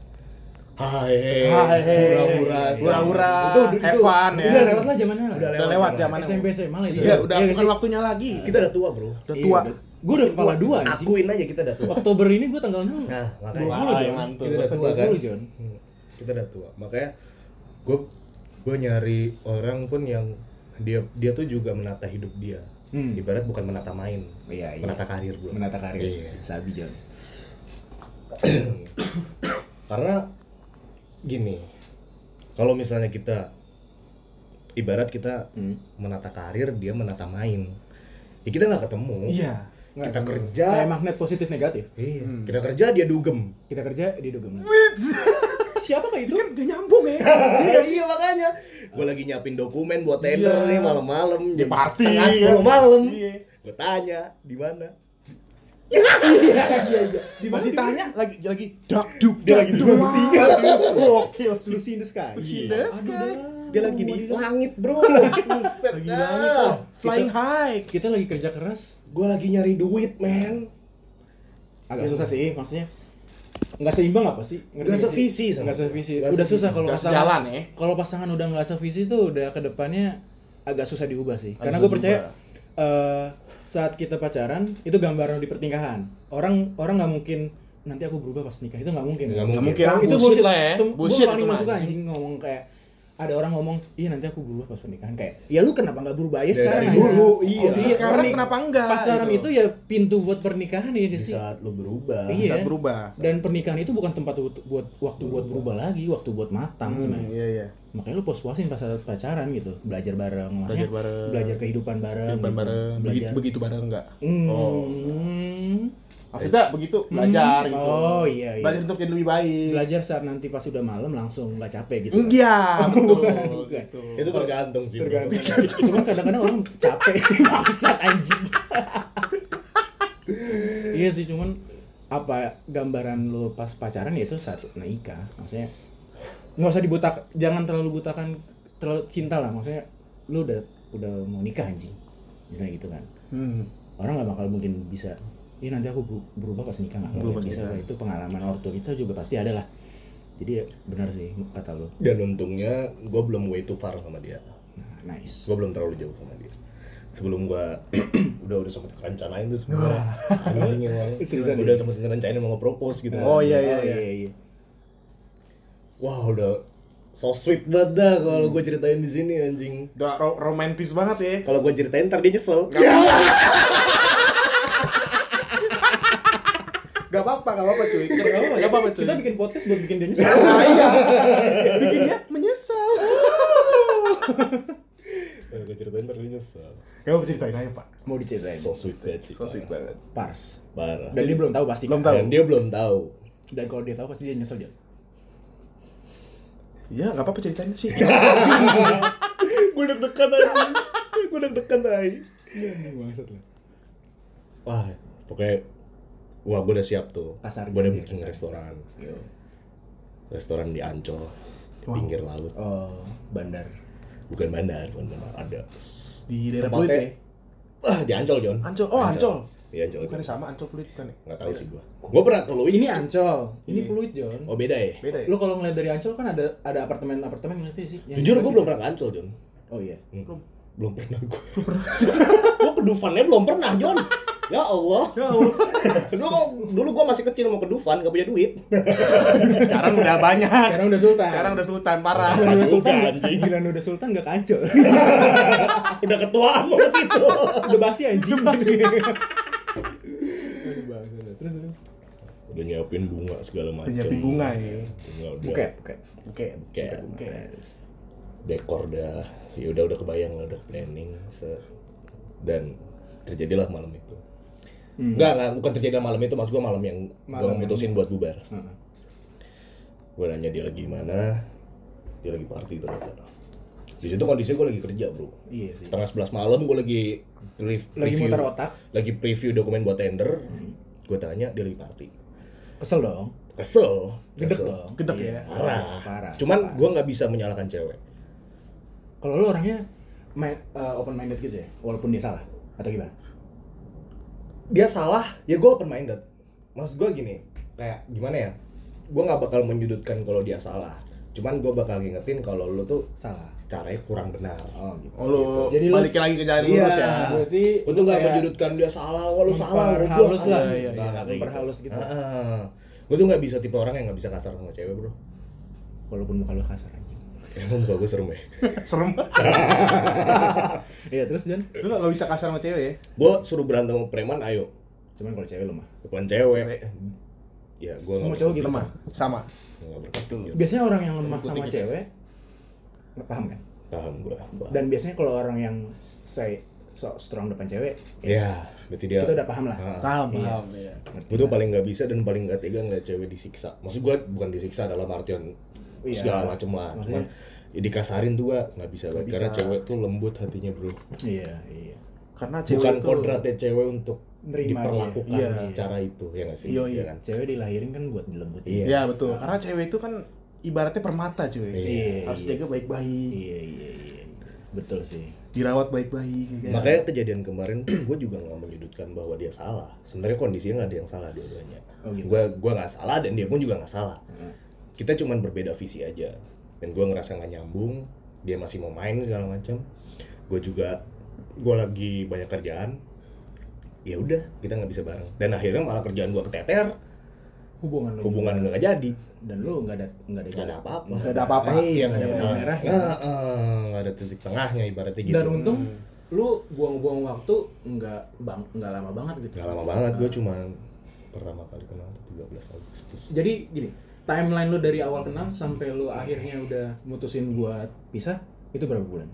hai Hai, hura-hura hura-hura, itu, itu, fun ya. Udah lewat lah zamannya lah. Udah lewat zaman SMP SMA lah itu. Iya, udah Iya, bukan waktunya lagi. kita udah tua bro Udah tua. Gue udah kepala dua anjing. akuin aja kita udah tua Oktober ini gue tanggal 6. Nah, makanya. Dua puluh, Wah, Jon. mantul. Kita udah tua kan? 20. Hmm, kita udah tua. Makanya gue gue nyari orang pun yang dia dia tuh juga menata hidup dia. Hmm. Ibarat bukan menata main, Iya, iya. menata karir gue. Menata karir. Iya. Sabi Jon. Karena gini, kalau misalnya kita ibarat kita Hmm. menata karir, dia menata main. Ya kita nggak ketemu. Iya. Kita kerja. Kayak magnet positif negatif. Iya. Kita kerja dia dugem. Kita kerja di dugem. Siapa kayak itu? Kan udah nyambung ya. Iya iya makanya. Gue lagi nyiapin dokumen buat tender Iya. nih malam-malam Di jam party, setengah sepuluh malam. Iya. Gue tanya di mana. Masih tanya lagi lagi dak duk Dia dak lagi di duk. Lucy. Gokil sih. Lucy in the sky. Lucy in the sky. Dia lagi di langit bro. Buset Lagi langit tuh. Flying high. Kita lagi kerja keras. Gue lagi nyari duit men. Agak susah sih, maksudnya nggak seimbang apa sih? Ngerti Nggak nggak sih? sevisi sama Nggak gua. sevisi. Udah susah kalau pasangan. sejalan ya. Kalau pasangan udah nggak sevisi tuh udah ke depannya agak susah diubah sih. Agak Karena gue percaya eh, saat kita pacaran itu gambaran di pertingkahan. Orang orang nggak mungkin nanti aku berubah pas nikah. Itu nggak mungkin. Nggak Nggak mungkin. Itu ah, bullshit. bullshit lah ya. Bullshit gua paling mah, anjing. ngomong kayak ada orang ngomong iya nanti aku berubah pas pernikahan kayak ya lu kenapa nggak berubah aja Dari sekarang dulu, anjing? iya. Bisa sekarang pernik- kenapa enggak, pacaran gitu. itu ya pintu buat pernikahan ya di gak sih saat lo berubah Iya. Saat berubah. dan pernikahan itu bukan tempat buat, buat waktu buat berubah lagi waktu buat matang Hmm, sebenarnya iya iya. makanya lu puas-puasin pas saat pacaran gitu belajar bareng maksudnya Belajar bareng. belajar kehidupan bareng Kehidupan gitu. bareng. Begitu, belajar begitu bareng enggak? Hmm. Oh. Maksudnya begitu belajar Hmm. gitu. Oh, iya, iya. Belajar untuk jadi lebih baik. belajar saat nanti pas udah malam langsung nggak capek gitu Enggak, betul. Gitu. itu tergantung sih tergantung cuman kadang-kadang orang capek bangsat anjing iya sih cuman apa gambaran lu pas pacaran ya itu saat nikah maksudnya nggak usah dibutak jangan terlalu butakan terlalu cinta lah maksudnya lu udah udah mau nikah anjing misalnya gitu kan Hmm. orang nggak bakal mungkin bisa ini nanti aku beru- berubah pas nikah nggak Berubah bisa nikah. itu pengalaman ortu kita juga pasti ada lah. Jadi benar sih kata lu. Dan untungnya gue belum way too far sama dia. Nah, nice. Gue belum terlalu jauh sama dia. Sebelum gue udah udah sempet rencanain tuh sebenarnya. Anjing emang. Seriusan udah ya? sempet ngerencanain mau nge-propose gitu. Oh, iya, iya, oh, iya. iya, iya. wah udah so sweet banget dah kalau gue ceritain di sini anjing. Udah ro- romantis banget ya. kalau gue ceritain ntar dia nyesel Gak apa-apa, gak apa-apa cuy. Gak apa-apa cuy. Kita bikin podcast buat bikin dia nyesel. Nah, iya. Bikin dia menyesal. kalau gue ceritain ntar dia nyesel Gak apa ceritain aja pak. Mau diceritain. so sweet banget sih So sweet banget. Pars. parah Dan dia belum tahu pasti. Belum kan? tahu. dan dia belum tahu Dan kalau dia tahu pasti dia nyesel Jon. Iya, gak apa-apa ceritain sih. gue deg-degan aja gue deg-degan aja Bangsat lah. wah pokoknya wah gue udah siap tuh Kasar gue udah gitu ya, booking restoran Yo. restoran di Ancol di Wow. pinggir laut Oh, bandar. bukan bandar bukan bandar ada Di daerah Pluit ya. ah di Ancol John Ancol. Oh, Ancol. di Ancol Bukan sama Ancol Pluit kan ya? nggak tahu sih gue gue pernah Lui Ini Ancol. Ini Pluit, Jon. oh beda ya Beda ya? Lu kalau ngeliat dari Ancol kan ada ada apartemen-apartemen ngerti sih? Yang jujur gue belum pernah ke Ancol John Oh iya. Hmm. belum pernah gue gue ke Dufannya belum pernah John ya Allah Ya Allah. dulu dulu gue masih kecil mau ke Dufan gak punya duit Sekarang udah banyak. Sekarang udah sultan. Sekarang udah sultan parah. Giliran udah sultan, anjing. giliran udah sultan gak ke Ancol. udah ketuaan mau ke situ udah basi anjing. Aduh, bangsat. Terus udah nyiapin bunga segala macam Udah nyiapin bunga ya. bunga udah Buket, buket. Oke. Oke. Oke. dekor dah ya udah udah kebayang lah udah planning se dan terjadilah malam itu Hmm. Enggak, enggak, bukan terjadi malam itu, maksud gue malam yang gue Malam mutusin buat bubar. Heeh. Gue nanya dia lagi mana, dia lagi party ternyata. Di situ kondisinya gue lagi kerja bro. Iya sih. Setengah sebelas malam gue lagi re- Lagi review, muter otak. lagi preview dokumen buat tender. Gue tanya dia lagi party. Kesel dong. Kesel, Gedek dong. Gedek Iya, ya? Parah. Parah. Cuman gue nggak bisa menyalahkan cewek. Kalau lu orangnya main, open minded gitu ya, walaupun dia salah atau gimana? Dia salah ya gue open minded maksud gue gini kayak gimana ya gue nggak bakal menyudutkan kalau dia salah cuman gue bakal ngingetin kalau lu tuh Salah. caranya kurang benar Oh gitu. Oh lu Jadi lu- balikin lagi ke jalan Iya. lurus ya. Berarti gue tuh nggak menyudutkan dia salah wah lu salah memperhalus lah. Iya, iya, iya. Memperhalus gitu. gue tuh nggak bisa tipe orang yang nggak bisa kasar sama cewek bro Walaupun muka lu kasar aja. Emang muka gue serem ya Serem. Iya terus Jan. Lu gak bisa kasar sama cewek ya? gue suruh berantem sama preman ayo Cuman kalau cewek lemah. bukan cewek Cewek. ya gue Semua cowok gitu. Lemah. Sama. Biasanya orang yang lemah sama cewek nggak paham kan? paham gue Dan biasanya kalau orang yang say so strong depan cewek, ya berarti dia kita udah paham lah. Ah. Paham, Iya. paham. Iya. Ngerti gue tuh paling nggak bisa dan paling nggak tega ngeliat cewek disiksa maksud gue bukan disiksa dalam artian Iya. segala macem lah Maksudnya- cuman ya dikasarin tuh gak nggak bisa banget karena bisa. cewek tuh lembut hatinya bro Iya iya. Karena cewek bukan kodratnya cewek untuk Nerima diperlakukan. Iya. secara itu ya nggak sih Iya, iya. Ya kan? Cewek dilahirin kan buat dilembutin. Iya. Iya betul. Karena cewek itu kan ibaratnya permata cuy. Iya, Harus iya. jaga baik-baik. Iya iya iya. Betul sih. Dirawat baik-baik. ya kan? makanya kejadian kemarin gue juga nggak menyudutkan bahwa dia salah sebenarnya kondisinya nggak ada yang salah dua-duanya Oh, gitu. gue gue nggak salah dan dia pun juga nggak salah Heeh. Kita cuman berbeda visi aja. Dan gue ngerasa nggak nyambung dia masih mau main segala macam. Gue juga gue lagi banyak kerjaan. Ya udah kita nggak bisa bareng. Dan akhirnya malah kerjaan gue keteter. Hubungan lo hubungan nggak jadi. Dan lu nggak ada nggak ada nggak ada jalan. apa-apa. Nggak ada apa-apa. iya. Nggak ada benang merah, ya. Nggak, ada titik tengahnya ibaratnya gitu. Dan untung lu buang-buang waktu nggak bang nggak lama banget gitu. Nggak lama banget gue cuma pertama kali kenal tuh 13 Agustus. Jadi gini timeline lu dari awal kenal sampai lu akhirnya udah mutusin buat pisah itu berapa bulan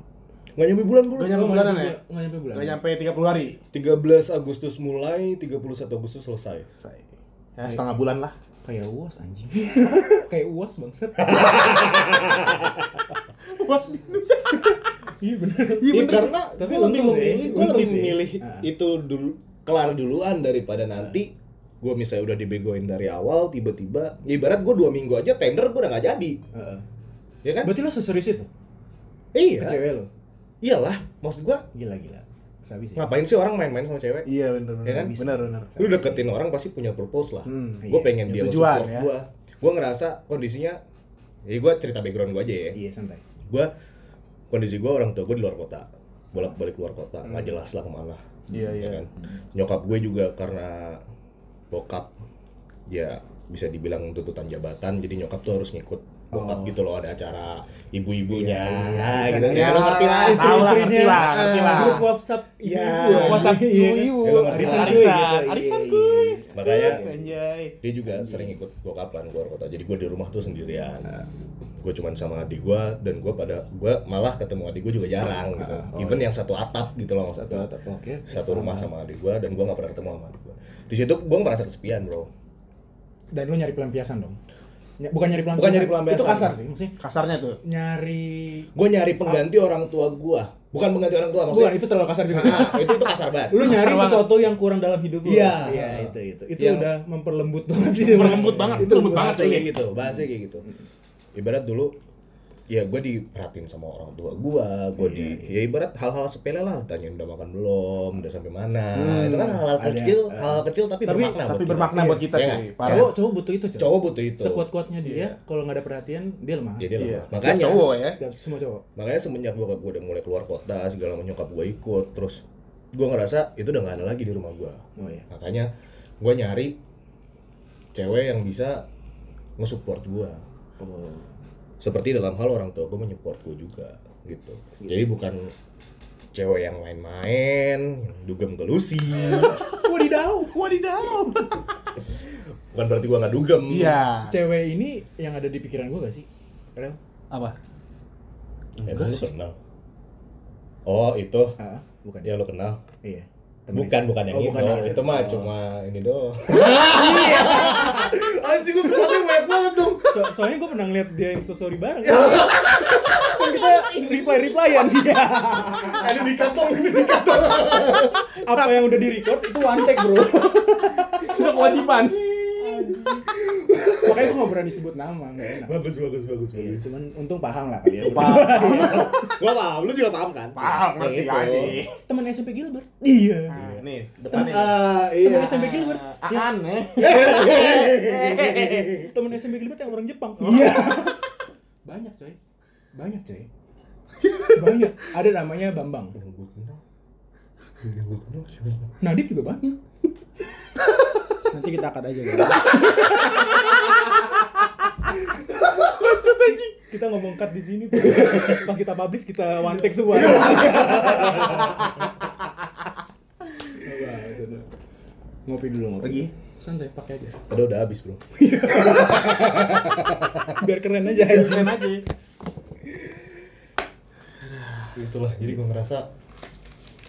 nggak nyampe bulan bro Nggak nyampe Oh, bulanan nyampe ya? nggak nyampe bulan Gak nyampe 30 hari. 13 Agustus mulai 31 Agustus selesai Selesai. Ya, setengah bulan lah. kayak uas anjing kayak uas bangsat Puas minus. iya bener Iya Iya, bener karena Tapi gue lebih memilih gue lebih memilih Ah. itu dulu kelar duluan daripada nanti gue misalnya udah dibegoin dari awal tiba-tiba ya ibarat gue dua minggu aja tender gue udah nggak jadi Heeh. ya kan berarti lu seserius itu iya ke cewek lu iyalah maksud gue gila gila sabi sih ngapain sih orang main-main sama cewek Iya bener bener. Ya kan? Bener bener. lu deketin orang pasti punya purpose lah Hmm. gue Iya. pengen Ya, dia tujuan, support ya. gue gue ngerasa kondisinya ya gue cerita background gue aja ya iya santai gue kondisi gue orang tua gue di luar kota bolak balik luar kota nggak jelas lah ke mana Iya iya. ya kan nyokap gue juga karena bokap ya bisa dibilang tuntutan jabatan jadi nyokap tuh harus ngikut bokap gitu loh ada acara ibu-ibunya Iya, gitu iya. ya, lo ngerti lah Tahu lah, ngerti lah, ngerti lah. grup WhatsApp Iya. ibu-ibu. WhatsApp Iya. ibu-ibu. Ya, Arisan gitu. Arisan. Iya, Arisan iya, kuy. Makanya Anjay. dia juga sering ikut bokap kan keluar kota jadi gue di rumah tuh sendirian gue cuman sama adik gue dan gue pada gue malah ketemu adik gue juga jarang gitu even yang satu atap gitu loh Satu atap oke. satu rumah sama adik gue dan gue nggak pernah ketemu sama adik gue di situ gue merasa kesepian bro Dan lu nyari pelampiasan dong. Ny- Bukan nyari pelampiasan. Bukan nyari pelampiasan. Itu kasar sih, maksudnya Kasarnya tuh. nyari gue nyari pengganti orang tua gue bukan pengganti orang tua Bukan, maksudnya itu terlalu kasar juga. Nah, itu itu kasar banget lu nyari Kasar banget. sesuatu yang kurang dalam hidup lu. Iya. Iya, itu itu. Itu Yang- udah memperlembut banget sih. Memperlembut banget, itu lembut banget sih. kayak gitu bahasanya kayak gitu ibarat dulu ya gue diperhatiin sama orang tua gue gue di ya ibarat hal-hal sepele lah tanyain udah makan belum udah sampai mana itu kan hal-hal kecil eh. hal kecil tapi, Tapi- bermakna Tapi buat bermakna kita. buat kita Iya cuy. Cowok cowok butuh itu, cowok. cowok butuh itu Sekuat-kuatnya dia, Iya. kalau nggak ada perhatian, dia lemah. ya dia Iya. lemah. Setiap makanya cowok ya. Setiap semua cowok. makanya semenjak bokap gue udah mulai keluar kota segala macam nyokap gue ikut terus gue ngerasa itu udah nggak ada lagi di rumah gue Oh iya. makanya gue nyari cewek yang bisa nge-support gue Oh. Seperti dalam hal orang tua gue menyupport gue juga gitu jadi bukan cewek yang main-main yang dugem gelusi Wadidaw. Wadidaw. bukan berarti gue nggak dugem Iya. Cewek ini yang ada di pikiran gua gak sih? Rel? Apa? emang lu kenal oh itu Ah, bukan. ya lo kenal Iya. Temen bukan bukan yang Oh, itu bukan yang itu itu. mah Oh. cuma ini doang anjing gue kesannya banyak banget dong So, soalnya gue pernah ngeliat dia instastory bareng. kan kita reply replyan dia. ada di kantong ini di kantong Apa yang udah di record itu one take bro. Sudah kewajiban. Makanya gue gak berani sebut nama, gak enak. bagus bagus bagus Iya, bagus cuman untung paham lah kalian. gua paham lu juga paham kan Paham ngerti Gitu. aja. Temen SMP Gilbert. Iya. Nah, nih, Temen, depannya. Ah, temen iya SMP Gilbert. Ah, Ya, aneh. temen SMP Gilbert yang orang Jepang. Iya. Banyak coy. Banyak coy. Banyak. Ada namanya Bambang. Nadib juga banyak. Nanti kita angkat aja. Lanjut anjing. Kita ngomong cut di sini. Pas kita publish kita one take semua. ngopi dulu ngopi. Lagi? Santai pakai aja. Ada udah habis bro. Biar keren aja anjing. Keren aja. Itulah. Jadi gua ngerasa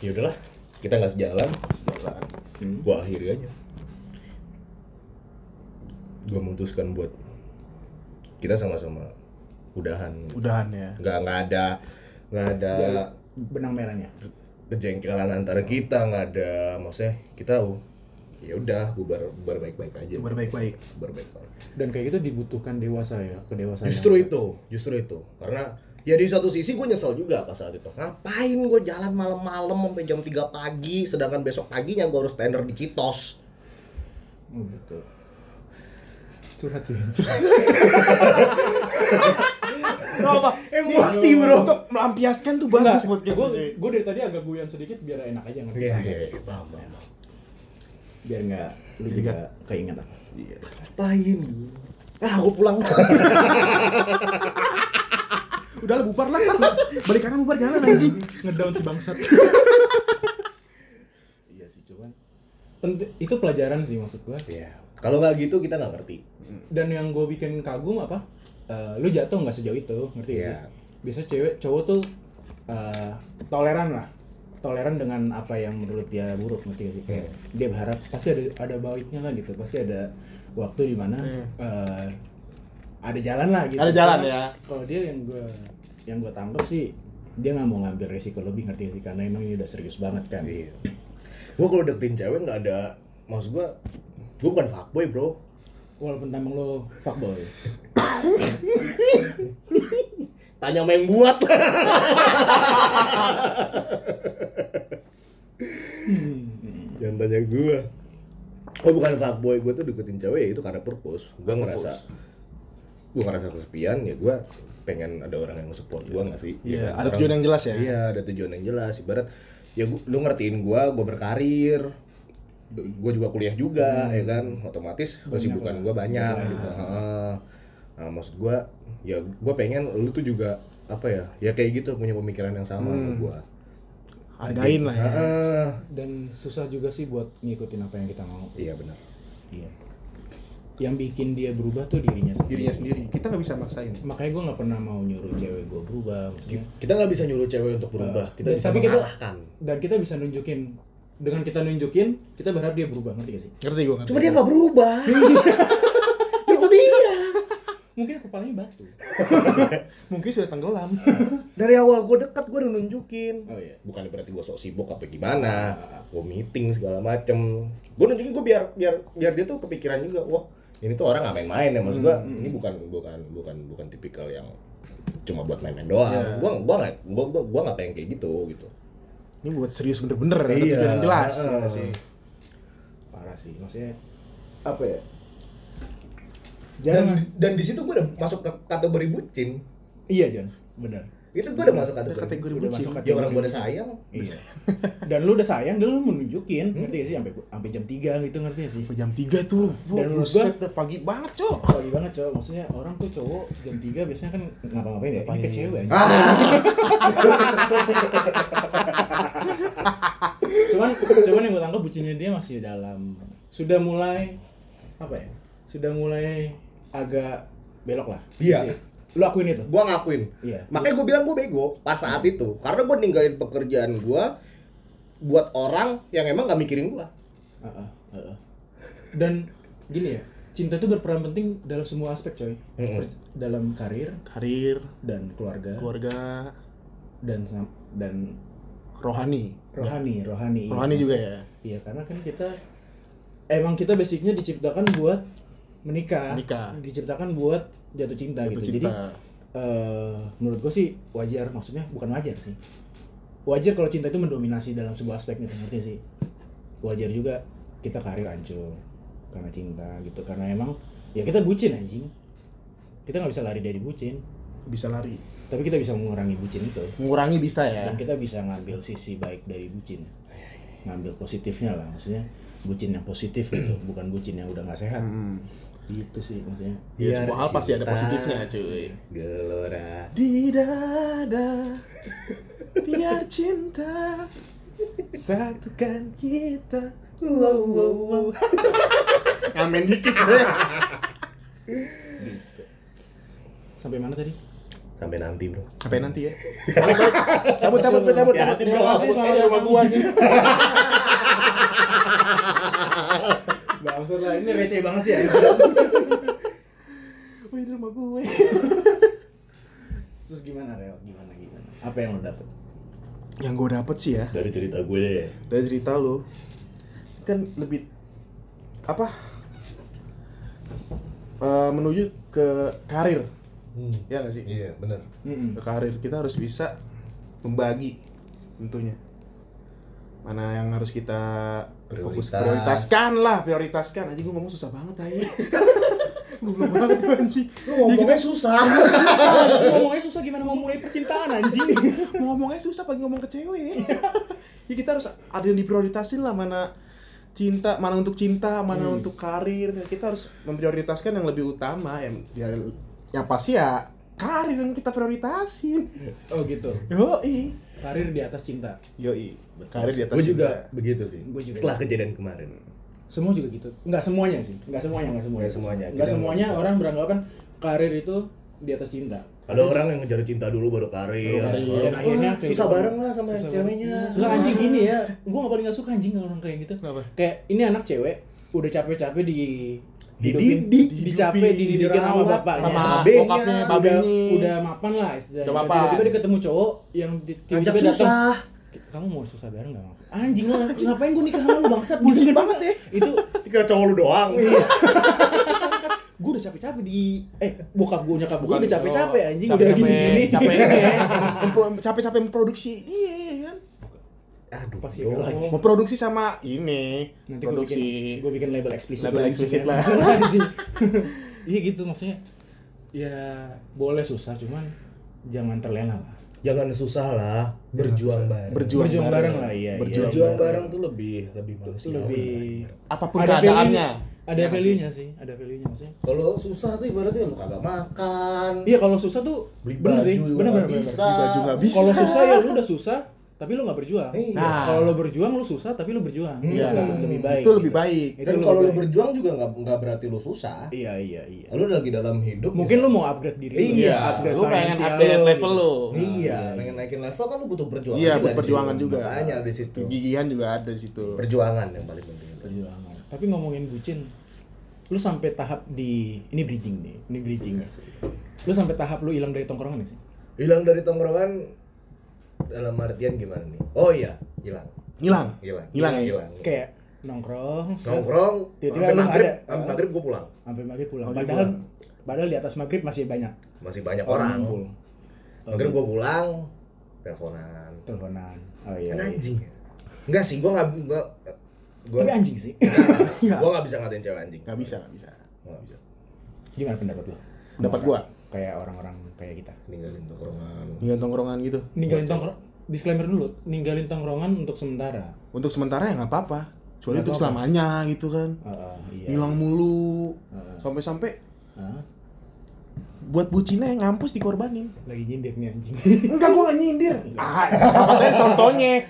ya udahlah kita nggak sejalan. Sejalan. Hmm. Gua akhiri aja. Gua memutuskan buat kita sama-sama udahan. Udahan ya. Nggak nggak ada nggak ada Benang merahnya. kejengkelan antara kita nggak ada maksudnya kita oh, ya udah bubar bubar baik-baik aja. Bubar baik-baik. Bubar baik-baik. Dan kayak gitu dibutuhkan dewasa ya, kedewasaan. Justru yang- itu, justru itu. Karena ya di satu sisi gue nyesel juga pas saat itu. Ngapain gue jalan malam-malam sampai jam 3 pagi, sedangkan besok paginya gue harus tender di Citos. Oh, gitu. Curhat ya. Apa? Emosi, bro. Untuk melampiaskan tuh bagus podcast gue cuy. gue dari tadi agak guyon sedikit biar enak aja ngerti. Iya, iya, iya, paham, paham. biar nggak lu juga keinget apa Iya. Ngapain? Ah, aku pulang. Udah lah bubar lah. Balik kanan bubar jalan anjing. ngedown si bangsat iya sih cuman penting itu pelajaran sih maksud gua Iya. Kalau nggak gitu kita nggak ngerti. dan yang gue bikin kagum apa? Eh, lu jatuh nggak sejauh itu ngerti Iya. sih? Bisa cewek cowok tuh eh, toleran lah. Toleran dengan apa yang menurut dia buruk ngerti gak sih? Kayak dia berharap pasti ada ada baiknya lah gitu. Pasti ada waktu di mana eh, ada jalan lah gitu. Ada jalan Karena ya. kalau dia yang gue yang gue tangkap sih dia nggak mau ngambil resiko lebih ngerti gak sih? Karena emang ini udah serius banget kan. Iya. Gua kalau deketin cewek nggak ada, maksud gua, gua bukan fuckboy bro. walaupun tampang lo fuckboy Tanya sama yang buat. Jangan tanya gua. Oh bukan fuckboy, gua tuh deketin cewek ya itu karena purpose. Gua ngerasa, gua ngerasa kesepian ya gua pengen ada orang yang support gua nggak sih? Iya, Ya ada Orang- tujuan yang jelas ya. Iya, ada tujuan yang jelas. Ibarat ya gua, lu ngertiin gua, gua berkarir, gue juga kuliah juga ya kan otomatis kesibukan gue banyak gitu Heeh. nah maksud gue ya gue pengen lu tuh juga apa ya ya kayak gitu punya pemikiran yang sama sama gue Hargain lah ya. dan susah juga sih buat ngikutin apa yang kita mau iya benar Iya. Yang bikin dia berubah tuh dirinya sendiri. Dirinya sendiri. Kita nggak bisa maksain. Makanya gue nggak pernah mau nyuruh cewek gue berubah, maksudnya. kita nggak bisa nyuruh cewek untuk berubah kita Dan- bisa tapi kita dan kita bisa nunjukin dengan kita nunjukin, kita berharap dia berubah, ngerti gak sih? Ngerti gue ngerti. cuma dia nggak berubah itu dia Mungkin kepalanya batu. Mungkin sudah tenggelam. dari awal gue dekat gue udah nunjukin Oh iya. bukan berarti gue sok sibuk apa gimana gue meeting segala macem gue nunjukin gue biar biar biar dia tuh kepikiran juga wah ini tuh orang nggak main-main ya maksud gue ini bukan bukan bukan bukan tipikal yang cuma buat main-main doang Iya. gue gue nggak gue gue gue nggak pengen kayak gitu gitu Ini buat serius bener-bener. Ada Iya. tujuan yang jelas. Heeh. ya sih. Parah sih, maksudnya apa ya? dan Jarang. dan di situ gue udah masuk ke kategori bucin Iya, Jon. Benar. Itu gue udah masuk kategori, kategori Udah bucin. masuk ya orang gue udah sayang Iya. Dan lu udah sayang, dan lu menunjukin, ngerti gak sih? Sampai sampai jam 3 gitu, ngerti gak sih? Sampai jam 3 tuh lu. Dan menurut buset, pagi banget, Cok. Pagi banget cowok, maksudnya orang tuh cowok jam 3 biasanya kan ngapa-ngapain ya? Ini Ngapain? ke cewek cuman cuman yang gue tangkap bucinnya dia masih dalam sudah mulai apa ya sudah mulai agak belok lah Iya. Lu akuin itu gue ngakuin Iya. makanya gue bilang gue bego pas saat itu karena gue ninggalin pekerjaan gue buat orang yang emang gak mikirin gue Heeh, heeh. dan gini ya cinta itu berperan penting dalam semua aspek coy. Per- dalam karir Karir, dan keluarga keluarga, dan dan rohani. rohani rohani iya, Rohani juga maksudnya. ya. iya karena kan kita emang kita basicnya diciptakan buat menikah, Menikah. diciptakan buat jatuh cinta Jatuh gitu jadi cinta. eh, menurut gue sih wajar maksudnya bukan wajar sih wajar kalau cinta itu mendominasi dalam sebuah aspek gitu ngerti sih wajar juga kita karir hancur karena cinta gitu karena emang ya kita bucin anjing kita nggak bisa lari dari bucin Bisa lari. tapi kita bisa mengurangi bucin itu Mengurangi bisa ya. dan kita bisa ngambil sisi baik dari bucin ngambil positifnya lah maksudnya bucin yang positif gitu bukan bucin yang udah nggak sehat Hmm. Gitu sih maksudnya Ya, Biar semua hal pasti ada positifnya, cuy. gelora Di dada biar cinta satukan kita. Wow, wow, wow. Ngamen dikit gue. sampai mana tadi sampai nanti bro Sampai nanti ya. Balik, balik. Cabut, cabut, gue cabut, cabut. Terima kasih, selamat rumah gua anjing. Bangsat lah ini receh banget sih ya. Wih, ini rumah gue. terus gimana Rel? Gimana gimana? Apa yang lo dapet? Yang gue dapet sih ya, dari cerita gue deh. Dari cerita lu kan lebih apa? Eh, menuju ke karir. Ya nggak sih? Iya bener. Ke karir. Kita harus bisa membagi tentunya. Mana yang harus kita fokus Prioritas. prioritaskan lah prioritaskan. Aja gue ngomong susah banget aja gue banget tuh anjing. Ya kita susah. Ngomongnya susah. Gimana mau mulai percintaan anjing? Mau ngomongnya susah pagi ngomong ke cewek. Ya kita harus ada yang diprioritasin lah mana cinta mana untuk cinta mana untuk karir. Kita harus memprioritaskan yang lebih utama yang ya, yang pasti ya karir yang kita prioritasin. Oh gitu. yoi Karir di atas cinta. yoi karir di atas Gue juga cinta. begitu sih. Gua juga. Setelah kejadian kemarin. Semua juga gitu. Enggak semuanya sih. Enggak semuanya, enggak semuanya. Nggak semuanya. Enggak semuanya nggak orang beranggapan karir itu di atas cinta. Ada orang yang ngejar cinta dulu baru karir. Baru karir. Dan akhirnya kayak susah gitu. bareng lah sama Susah ceweknya. Susah anjing gini ya. Gua gak paling gak suka anjing kalau orang kayak gitu. Kenapa? Kayak ini anak cewek udah capek-capek di Dididik, dicapek dihidupin, dididikin sama bapaknya sama babenya, bokapnya udah, babenya udah mapan lah istilahnya. Tiba-tiba dia ketemu cowok yang tiba-tiba datang. Kamu mau susah bareng gak? Anjing lah, ngapain gue nikah sama lu bangsat? Bucin Gitu kan. banget ya. Itu Dikira cowok lu doang. gue udah capek-capek di eh bokap gue nyokap gue udah capek-capek anjing capek-capek- udah gini-gini. capek ini ya Mempro- capek-capek memproduksi iya iya kan Aduh, Pasti yo. ada lagi. memproduksi sama ini Nanti gue produksi bikin, gue bikin label eksplisit Label lah, eksplisit lah. Anjing. iya gitu maksudnya ya boleh susah cuman jangan terlena lah Jangan susah lah, berjuang bareng. berjuang, Berjuang bareng lah, iya, iya. berjuang, Berjuang bareng. bareng tuh lebih lebih itu manusiawi. lebih apa pun ada keadaannya value- ada Ya nggak value nya sih ada value nya maksudnya Kalau susah tuh ibaratnya lu kagak makan. iya kalau susah tuh Beli bener baju sih bener bener bisa. Beli baju nggak bisa. kalau susah ya lu udah susah tapi lu nggak berjuang Iya. Nah. kalau lu berjuang lu susah tapi lu berjuang Iya. itu lebih baik itu lebih gitu. baik Itu Dan kalau lu berjuang juga nggak nggak berarti lu susah. iya iya iya Lu lagi dalam hidup. mungkin bisa- lu mau upgrade diri lu Iya, upgrade lu pengen update level gitu. lu Iya, pengen naikin level kan lu butuh perjuangan. iya di perjuangan juga Makanya di situ. gigihan juga ada di situ Perjuangan yang paling penting. perjuangan tapi ngomongin bucin lu sampai tahap di ini bridging nih ini bridging nih lu sampai tahap lu hilang dari tongkrongan nih sih Hilang dari tongkrongan dalam artian gimana nih? Oh iya, hilang. hilang Hilang. hilang ya hilang. kayak nongkrong Nongkrong, Tiba-tiba sampai lu maghrib, ada. sampai maghrib gue pulang. sampai maghrib pulang Maghrib padahal pulang. padahal di atas maghrib masih banyak Masih banyak Orang orang. ngumpul. Maghrib gue pulang, teleponan. teleponan oh iya, Kan iya. anjing. Enggak sih, gue nggak gue gue tapi anjing sih gue nggak bisa ngatain cewek anjing. nggak bisa nggak bisa Gua nggak bisa. gimana pendapat lu pendapat gua kayak orang-orang kayak kita. Ninggalin tongkrongan. tinggal tongkrongan gitu? Ninggalin tongkrong disclaimer dulu ninggalin tongkrongan untuk sementara. Untuk sementara ya nggak apa-apa. Kecuali untuk selamanya gitu kan. Heeh, iya. Hilang mulu. Sampai-sampai Heeh. buat bucinnya yang ngampus dikorbanin. Lagi nyindir nih anjing. Enggak gua nggak nyindir. Ah contohnya.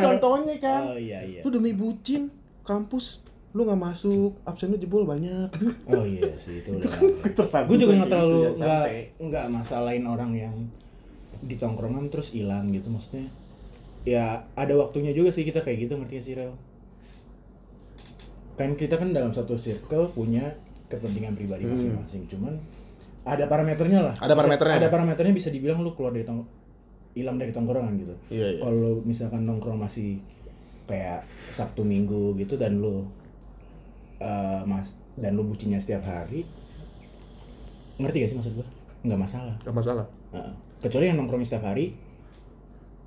Contohnya kan. Oh iya iya. Lu demi bucin kampus lu nggak masuk absen lu jebol banyak oh iya sih itu udah gue juga nggak terlalu gitu, jangan nggak nggak masalahin orang yang di tongkrongan terus hilang gitu maksudnya ya ada waktunya juga sih kita kayak gitu ngerti gak sih Rel kan kita kan dalam satu circle punya kepentingan pribadi masing-masing cuman ada parameternya lah Hmm. Ada Bisa- parameternya. ada parameternya bisa dibilang lu keluar dari tong hilang dari tongkrongan gitu Iya, iya. kalau misalkan nongkrong masih kayak sabtu minggu gitu dan lu eh, mas dan lu bucinnya setiap hari ngerti gak sih maksud gua? Nggak masalah. Gak masalah. Heeh. kecuali yang nongkrongnya setiap hari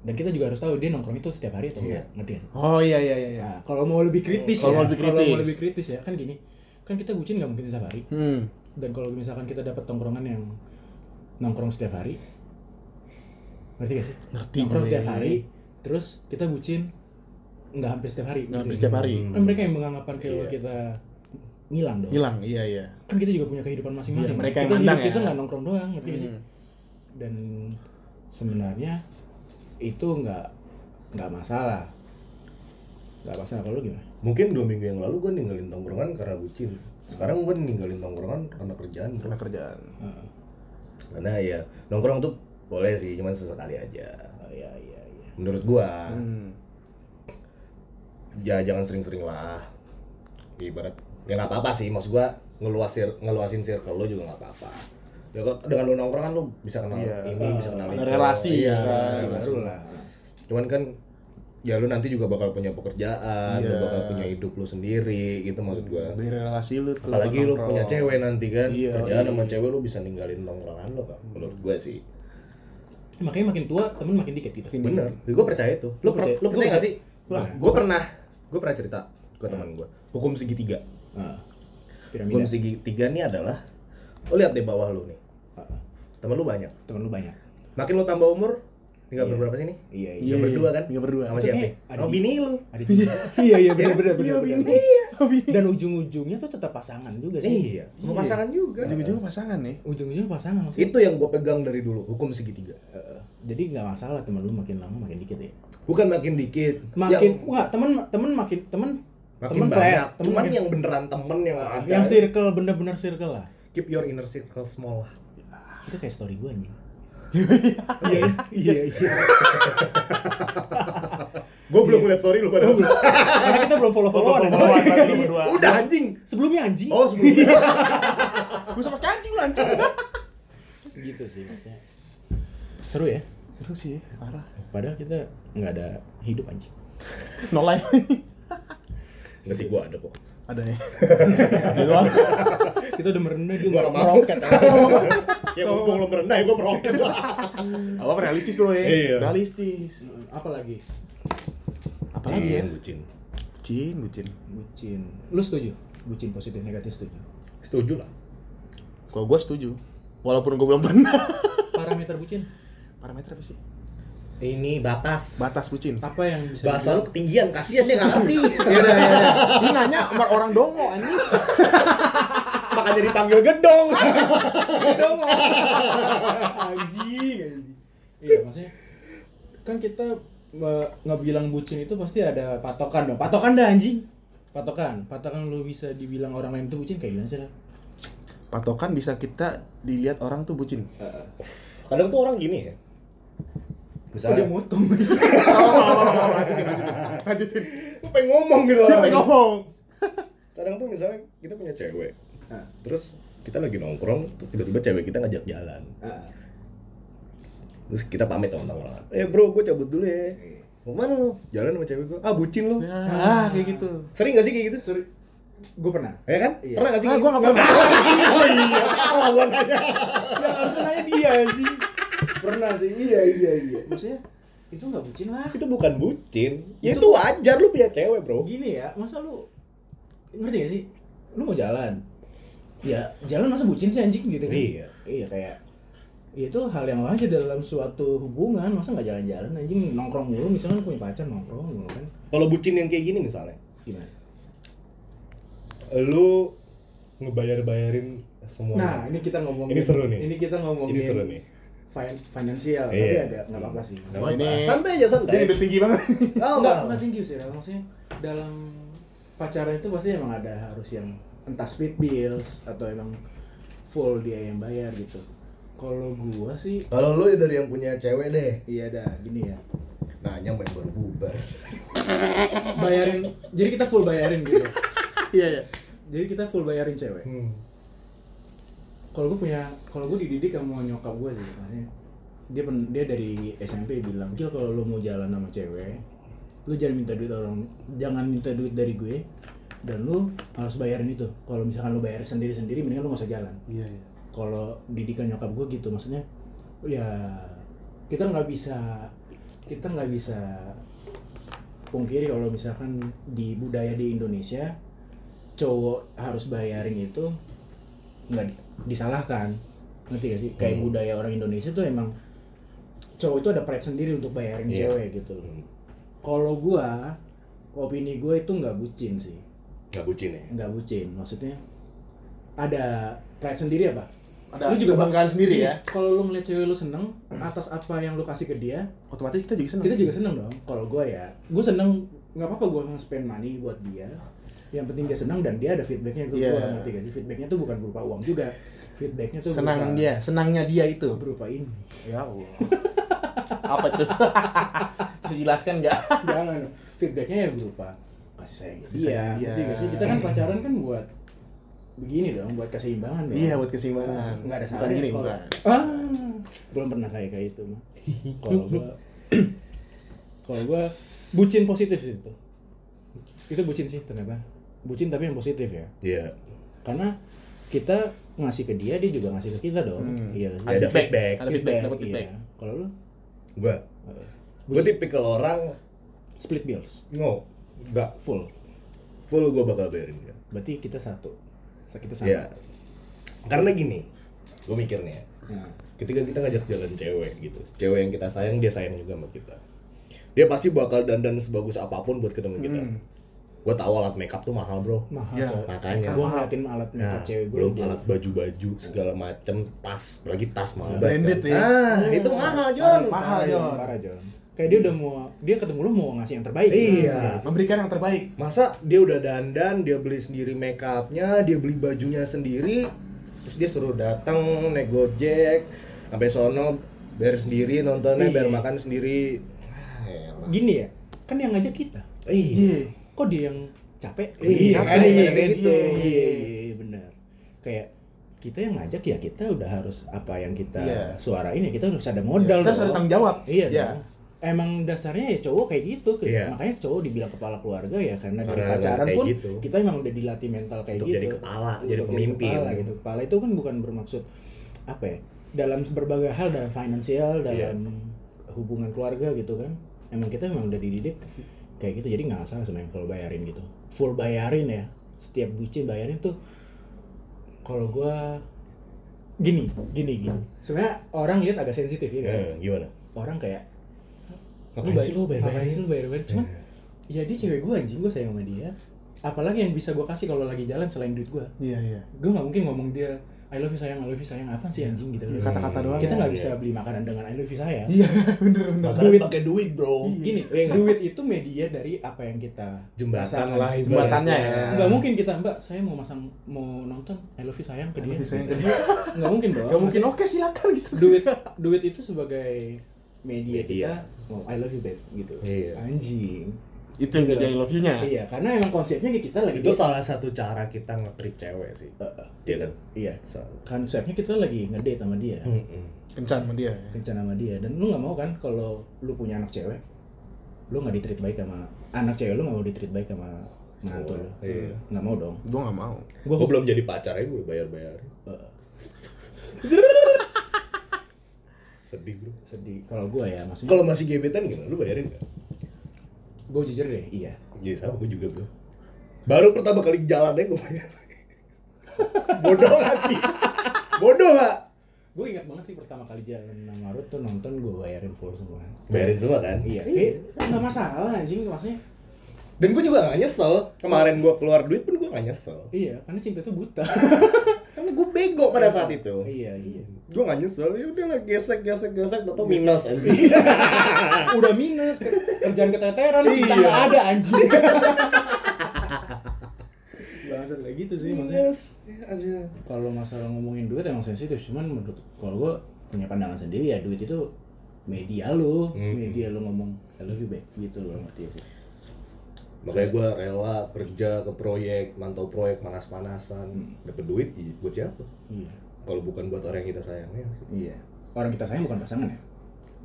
dan kita juga harus tahu dia nongkrong itu setiap hari atau Iya. enggak ngerti gak sih? Oh iya iya iya, iya. nah, kalau mau lebih kritis Kalau ya mau lebih kalau kritis. mau lebih kritis ya. Kan gini kan kita bucin nggak mungkin setiap hari. Hmm. Dan kalau misalkan kita dapat tongkrongan yang nongkrong setiap hari ngerti gak sih? Ngerti nongkrong setiap hari terus kita bucin nggak hampir setiap hari nggak hampir setiap hari kan mereka yang menganggapan kalau Iya. kita ngilang dong hilang iya iya kan kita juga punya kehidupan masing-masing Iya, mereka yang kita mandang hidup kita ya. nggak nongkrong doang ngerti gak sih Hmm. dan sebenarnya itu nggak nggak masalah nggak masalah kalau gimana Mungkin dua minggu yang lalu gue ninggalin tongkrongan karena bucin. Sekarang gue ninggalin tongkrongan karena kerjaan. karena kerjaan Heeh. Karena ya nongkrong tuh boleh sih, cuman sesekali aja. oh, iya iya iya Menurut gua, hmm. Ya jangan sering-sering lah. Ibarat ya nggak apa-apa sih, maksud gua ngeluasir ngeluasin circle lo juga nggak apa-apa. Ya kok dengan lu nongkrong kan lu bisa kenal Iya. ini, bisa kenal itu. relasi, iya, kan. relasi baru lah Cuman kan ya lu nanti juga bakal punya pekerjaan, lu Iya. bakal punya hidup lu sendiri gitu maksud gua. dari relasi lu tuh Apalagi lu punya cewek nanti kan, Iya, kerjaan iya. sama cewek lu bisa ninggalin nongkrongan lo kan, menurut gua sih. makanya makin tua temen makin dikit gitu Makin Bener, gue percaya itu. Lu, Lu percaya? per- lu Gua percaya gak sih? Lah, gue pernah, gue pernah cerita ke teman gue. Hukum segitiga. Heeh. Hukum segitiga ini adalah, lo lihat deh bawah lu nih. Heeh. Temen lu banyak. temen lu banyak Makin lu tambah umur, Tinggal Iya. berberapa sih nih? Iya, iya. Tinggal berdua kan? Tinggal berdua. Sama siapa? ada Oh, di- bini lu. Ada tiga. iya iya benar benar benar. Iya, benar. bini. Dan ujung-ujungnya tuh tetap pasangan juga sih. Iya, sama pasangan juga. Ujung-ujungnya pasangan nih. Ujung-ujungnya pasangan maksudnya. Itu yang gue pegang dari dulu, hukum segitiga. Eh, jadi nggak masalah temen lu makin lama makin dikit ya. Bukan makin dikit. Makin yang enggak temen temen makin temen makin temen banyak. flat, temen Cuman makin- yang beneran temen yang ada. yang circle bener-bener circle lah. keep your inner circle small lah. Itu kayak story gue nih. Iya iya iya. Gue belum ngeliat story lu pada. Karena kita belum follow followan. Berarti lu berdua. Udah anjing. Sebelumnya anjing. Oh sebelumnya. Gue sama kancing lu anjing. Gitu sih maksudnya. Seru ya. Seru sih, parah. Padahal kita nggak ada hidup anjing. No life. Enggak sih gue ada kok. Ada ya. Kita udah merendah dia Gua nggak nggak mau. meroket. ya mumpung lo merendah, gue meroket lah. Apa realistis tuh ya? Iya. Realistis. Apalagi Apalagi ya? Bucin. Bucin, bucin. bucin. Lu setuju? Bucin positif negatif setuju. Setuju lah. Kalau gue setuju. Walaupun gue belum pernah. Parameter bucin Parameter apa sih? Ini batas. Batas bucin. apa yang bisa Bahasa dibilang- lu ketinggian, kasihan dia nggak ngerti. Ya udah, ya udah. Ini nanya sama orang dongo anjing. Makanya dipanggil gedong. anjing anjing iya maksudnya kan kita ngebilang bucin itu pasti ada patokan dong patokan dah anjing patokan patokan lu bisa dibilang orang lain itu bucin kayak gimana sih? Patokan bisa kita dilihat orang tuh bucin. Kadang tuh orang gini ya. Kok dia Misalnya, motong Lanjutin. gue pengen ngomong gitu orang. yang ngomong? Kadang tuh misalnya kita punya cewek, Ah. terus kita lagi nongkrong, tiba-tiba cewek kita ngajak jalan. Ah, Terus kita pamit sama teman Eh bro, gue cabut dulu ya. Mau mana lu? Jalan sama cewek gue. Ah bucin lu. Ah, kayak gitu. Sering gak sih kayak gitu? Seri- gue pernah Ya kan? Iya. Pernah gak sih? Ah, gue gitu? gak pernah. Oh iya, salah gua nanya. ya harusnya nanya dia anjing pernah sih iya iya iya maksudnya itu nggak bucin lah Itu bukan bucin. Ya Itu- itu wajar lu punya cewek, bro. gini ya masa lu ngerti gak sih lu mau jalan ya jalan masa bucin sih anjing gitu kan Iya. iya kayak ya itu hal yang wajar dalam suatu hubungan masa nggak jalan-jalan anjing nongkrong mulu misalnya punya pacar nongkrong mulu kan Kalau bucin yang kayak gini misalnya, gimana lu ngebayar-bayarin semua. nah ini kita ngomongin Ini seru nih. ini kita ngomongin Ini seru nih. fin- finansial tapi Iya. agak nggak apa-apa sih Nggak ini- santai aja santai. Ini udah tinggi banget. Oh, enggak, enggak. enggak tinggi sih, maksudnya dalam pacaran itu pasti emang ada harus yang entah split bills atau emang full dia yang bayar gitu. Kalau gua sih Kalau lu dari yang punya cewek deh, iya dah gini ya. nanya main baru bubar. Bayarin jadi kita full bayarin gitu. Iya, iya. Jadi kita full bayarin cewek. Hmm. Kalau gua punya kalau gua dididik sama nyokap gua sih maksudnya dia pen- dia dari SMP bilang, "Gil kalau lu mau jalan sama cewek, lu jangan minta duit orang jangan minta duit dari gue dan lu harus bayarin itu kalau misalkan lu bayar sendiri sendiri mendingan lu gak usah jalan Iya, iya. Kalau didikan nyokap gue gitu maksudnya ya kita nggak bisa kita nggak bisa pungkiri kalau misalkan di budaya di Indonesia cowok harus bayarin itu nggak disalahkan ngerti gak sih kayak Hmm. budaya orang Indonesia tuh emang cowok itu ada pride sendiri untuk bayarin Iya. cewek gitu kalau gua opini gue itu nggak bucin sih Gak bucin ya? nggak bucin maksudnya ada pride sendiri apa Ada kebanggaan sendiri ya. kalau lu ngeliat cewek lu seneng atas apa yang lu kasih ke dia Otomatis kita juga seneng. kita juga seneng dong kalau gue ya gue seneng nggak apa-apa gue nge-spend money buat dia yang penting dia senang dan dia ada feedbacknya ke Iya. gue ngerti gak sih feedbacknya tuh bukan berupa uang juga feedbacknya tuh senang berupa, dia, senangnya dia itu. berupa ini Ya Allah. Apa tuh? Bisa jelaskan nggak? jangan feedbacknya ya berupa kasih sayang Kasih dia sayang dia. ngerti gak sih kita kan pacaran kan buat begini dong buat keseimbangan dong. Iya, buat keseimbangan. nggak ada salahnya gini, kalau- ah belum pernah saya kayak itu mah kalau gua kalau gua bucin positif sih itu. Itu bucin sih ternyata. Bucin tapi yang positif ya. Iya. karena kita ngasih ke dia dia juga ngasih ke kita dong. Hmm. iya Ya, ada feedback. Ada feedback, dapat feedback. iya. kalau lu? Gua, eh, gua tipikal orang split bills. No, nggak. Full. Full gua bakal bayarin dia. berarti kita satu kita sama Iya. Karena gini, gua mikirnya, Nah, ketika kita ngajak jalan cewek gitu cewek yang kita sayang dia sayang juga sama kita dia pasti bakal dandan sebagus apa pun buat ketemu kita Hmm. gue tahu alat makeup tuh mahal bro mahal Iya. cowok. makanya gue ngeliatin alat Nah, makeup cewek gue belum alat baju-baju segala macem tas apalagi tas mahal banget Branded kan. ya. ah itu mahal John Mahal, Jon. parah Jon kayak dia udah mau dia ketemu lu mau ngasih yang terbaik Iya. Memberikan yang terbaik. masa dia udah dandan dia beli sendiri makeupnya dia beli bajunya sendiri terus dia suruh datang naik gojek sampai sono bayar sendiri nontonnya Iya. bayar makan sendiri ah, gini ya kan yang ngajak kita Iya. Iya. kok dia yang capek Iya, kan capek, iya kayak kan gitu. iya iya, benar kayak kita yang ngajak ya kita udah harus apa yang kita Iya. suarain ya kita harus ada modal Kita harus ada tanggung jawab. iya Iya. Emang dasarnya ya cowok kayak gitu kayak- Iya. makanya cowok dibilang kepala keluarga ya karena dari Karena pacaran kayak pun gitu. kita emang udah dilatih mental kayak Untuk gitu jadi kepala, Untuk jadi pemimpin. kepala gitu kepala itu kan bukan bermaksud apa ya dalam berbagai hal dalam finansial Iya. dalam hubungan keluarga gitu kan emang kita emang udah dididik kayak gitu jadi nggak salah sebenarnya kalau bayarin gitu full bayarin ya setiap bucin bayarin tuh kalau gua gini gini gini sebenarnya orang lihat agak sensitif ya. Eh, gimana orang kayak Ngapain sih lo bayar-bayarin? ngapain sih lu bayar bayar cuman ya dia cewek gue anjing gue sayang sama dia apalagi yang bisa gue kasih kalau lagi jalan selain duit gue Iya, iya. gue nggak mungkin ngomong dia I love you sayang I love you sayang apa sih anjing gitu Iya, kata-kata doang kita ya. nggak bisa beli makanan dengan I love you sayang Iya, bener bener. Duit. pakai duit bro gini Iya duit itu media dari apa yang kita jembatan lah. Jembatannya ya. nggak mungkin kita mbak saya mau masang mau nonton I love you sayang ke dia sayang gitu. ke dia. nggak mungkin dong Gak mungkin oke silakan gitu. duit duit itu sebagai media Media. kita oh I love you babe gitu Iya. anjing Itu yang jadi I love you-nya. iya karena emang konsepnya kita lagi itu salah satu cara kita nge-treat cewek sih Eh, eh, Iya kan iya Salah. konsepnya kita lagi ngedate sama dia Mm-mm. Kencan sama dia ya. kencan sama dia dan lu nggak mau kan kalau lu punya anak cewek lu nggak ditreat baik sama anak cewek lu nggak mau ditreat baik sama menantu lu Iya. nggak mau dong Gue gak mau. gua Gue belum jadi pacar aja gue bayar-bayar eh, Sedih bro. Sedih. Kalau gua ya maksudnya Kalau masih gebetan gimana? Lu bayarin gak? gue jujur deh iya. Iya sama gue juga bro. Baru pertama kali jalan aja gue bayar Bodoh gak sih? Bodoh gak? gue ingat banget sih pertama kali jalan sama Ruth tuh nonton gue bayarin full semua. Bayarin semua kan? iya. Kayak nggak masalah anjing maksudnya. Dan gue juga gak nyesel. Kemarin gue keluar duit pun gue gak nyesel. Iya karena cinta itu buta Karena gue bego pada saat itu. Iya iya. Gue gak nyesel, ya udahlah gesek gesek gesek. Atau minus aja udah minus ke- kerjaan keteteran Iya. nggak ada anjing. Bahasa kayak gitu sih maksudnya. Minus. Ya, aja kalau masalah ngomongin duit emang sensitif cuman menurut kalau gue punya pandangan sendiri ya duit itu media lu. Hmm. media lu ngomong I love you babe gitu loh ngerti ya sih Makanya gue rela kerja ke proyek, mantau proyek panas-panasan Dapet duit, iya, buat siapa? iya Kalau bukan buat orang yang kita sayang ya sih iya orang kita sayang bukan pasangan ya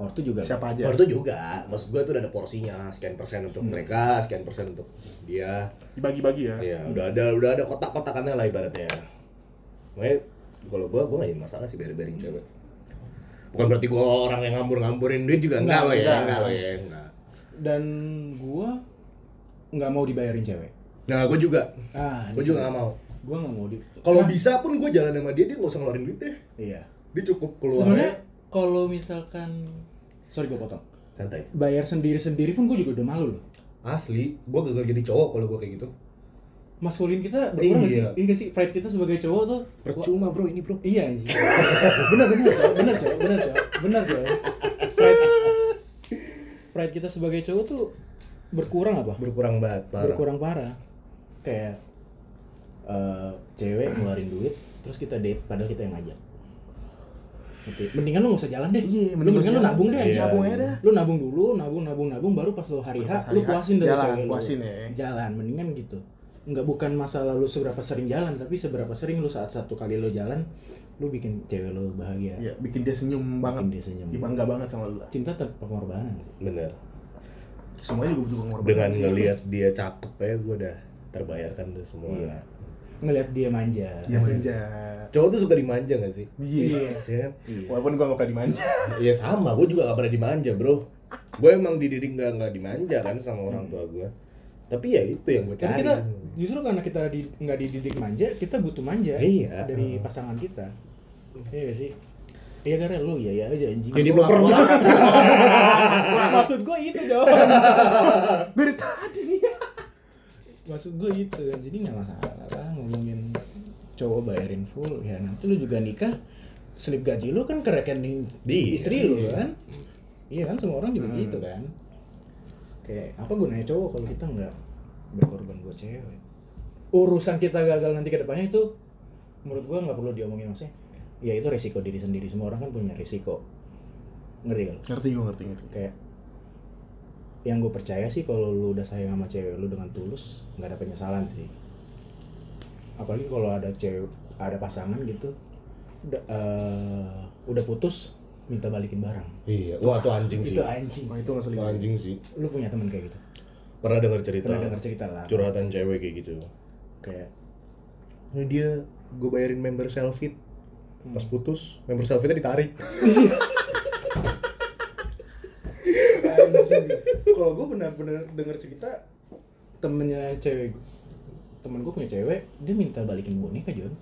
ortu juga Siapa aja. Itu juga, maksud gue tuh udah ada porsinya, sekian persen untuk mereka, sekian persen untuk dia. Dibagi-bagi ya. Iya, udah ada udah ada kotak-kotakannya lah ibaratnya. Makanya kalau gue gue gak jadi masalah sih bayar-bayarin cewek. Bukan berarti gue orang yang ngambur-ngamburin duit juga enggak, Enggak, loh ya, enggak. enggak loh ya, enggak. dan gue nggak mau dibayarin cewek Nah, gue juga, ah gue juga gak mau. gue nggak mau di Kalau Nah, bisa pun gue jalan sama dia, dia gak usah ngeluarin duit deh. iya Dia cukup keluar. sebenarnya kalau misalkan sorry gue potong santai. bayar sendiri sendiri pun gue juga udah malu loh Asli, gue gagal jadi cowok kalau gue kayak gitu. maskulin kita berkurang nggak sih? Iya. Iya nggak sih? Pride kita sebagai cowok tuh Percuma bro ini bro. Iya anjing. bener bener cowok, bener cowok, bener cowok, bener cowok. Pride, pride kita sebagai cowok tuh berkurang apa? Berkurang banget, parah. Berkurang parah. Kayak eh, cewek ngeluarin duit, terus kita date padahal kita yang ngajak. Oke, mendingan lu gak usah jalan deh. Iya, mendingan lu jalan. nabung deh. Iya. Nabung aja dah. Lu nabung dulu, nabung nabung nabung baru pas lu hari H lu H, puasin dari jalan, cewek lu. puasin ya. Jalan, mendingan gitu. Enggak bukan masalah lu seberapa sering jalan, tapi seberapa sering lu saat satu kali lu jalan, lu bikin cewek lu bahagia. Iya, bikin dia senyum banget. dia senyum. Dia bangga banget sama lu lah. Cinta tanpa pengorbanan sih. Bener. Semuanya juga butuh pengorbanan. Dengan ngelihat dia cakep ya gue udah terbayarkan tuh semua. Iya. Ngelihat dia manja. Dia manja. Cowok tuh suka dimanja gak sih? Iya. Iya kan? Iya. Walaupun gua gak pernah dimanja. Iya sama, gue juga gak pernah dimanja bro Gue emang dididik gak, gak dimanja kan sama orang tua gue Tapi ya itu yang gue cari kita justru karena kita di, nggak dididik manja, kita butuh manja Iya. dari pasangan kita. Iya nggak sih. Iya karena lu iya iya aja anjing. Jadi bloper gua. Maksud gue itu dong. Dari tadi nih. Maksud gue itu kan. Jadi nggak masalah ngomongin cowok bayarin full ya nanti lu juga nikah slip gaji lu kan ke rekening Iya. istri lu kan. Iya kan semua orang juga gitu kan. Kayak apa gunanya cowok kalau kita nggak berkorban buat cewek. Urusan kita gagal nanti ke depannya itu menurut gua nggak perlu diomongin maksudnya. Ya itu resiko diri sendiri. Semua orang kan punya resiko. Ngeri kan? Ngerti gue ngerti ngerti. kayak yang gue percaya sih kalau lu udah sayang sama cewek lu dengan tulus nggak ada penyesalan sih apalagi kalau ada cewek ada pasangan gitu udah eh, udah putus minta balikin barang Iya, wah tuh anjing sih. itu anjing Wah itu ngeselin Itu anjing sih. lu punya temen kayak gitu Pernah dengar cerita. pernah dengar cerita lah Curhatan cewek kayak gitu. kayak Nah, dia gue bayarin member selfie pas putus member selfie ditarik. Kalau gue benar-benar dengar cerita temennya cewek temen gue punya cewek dia minta balikin boneka John.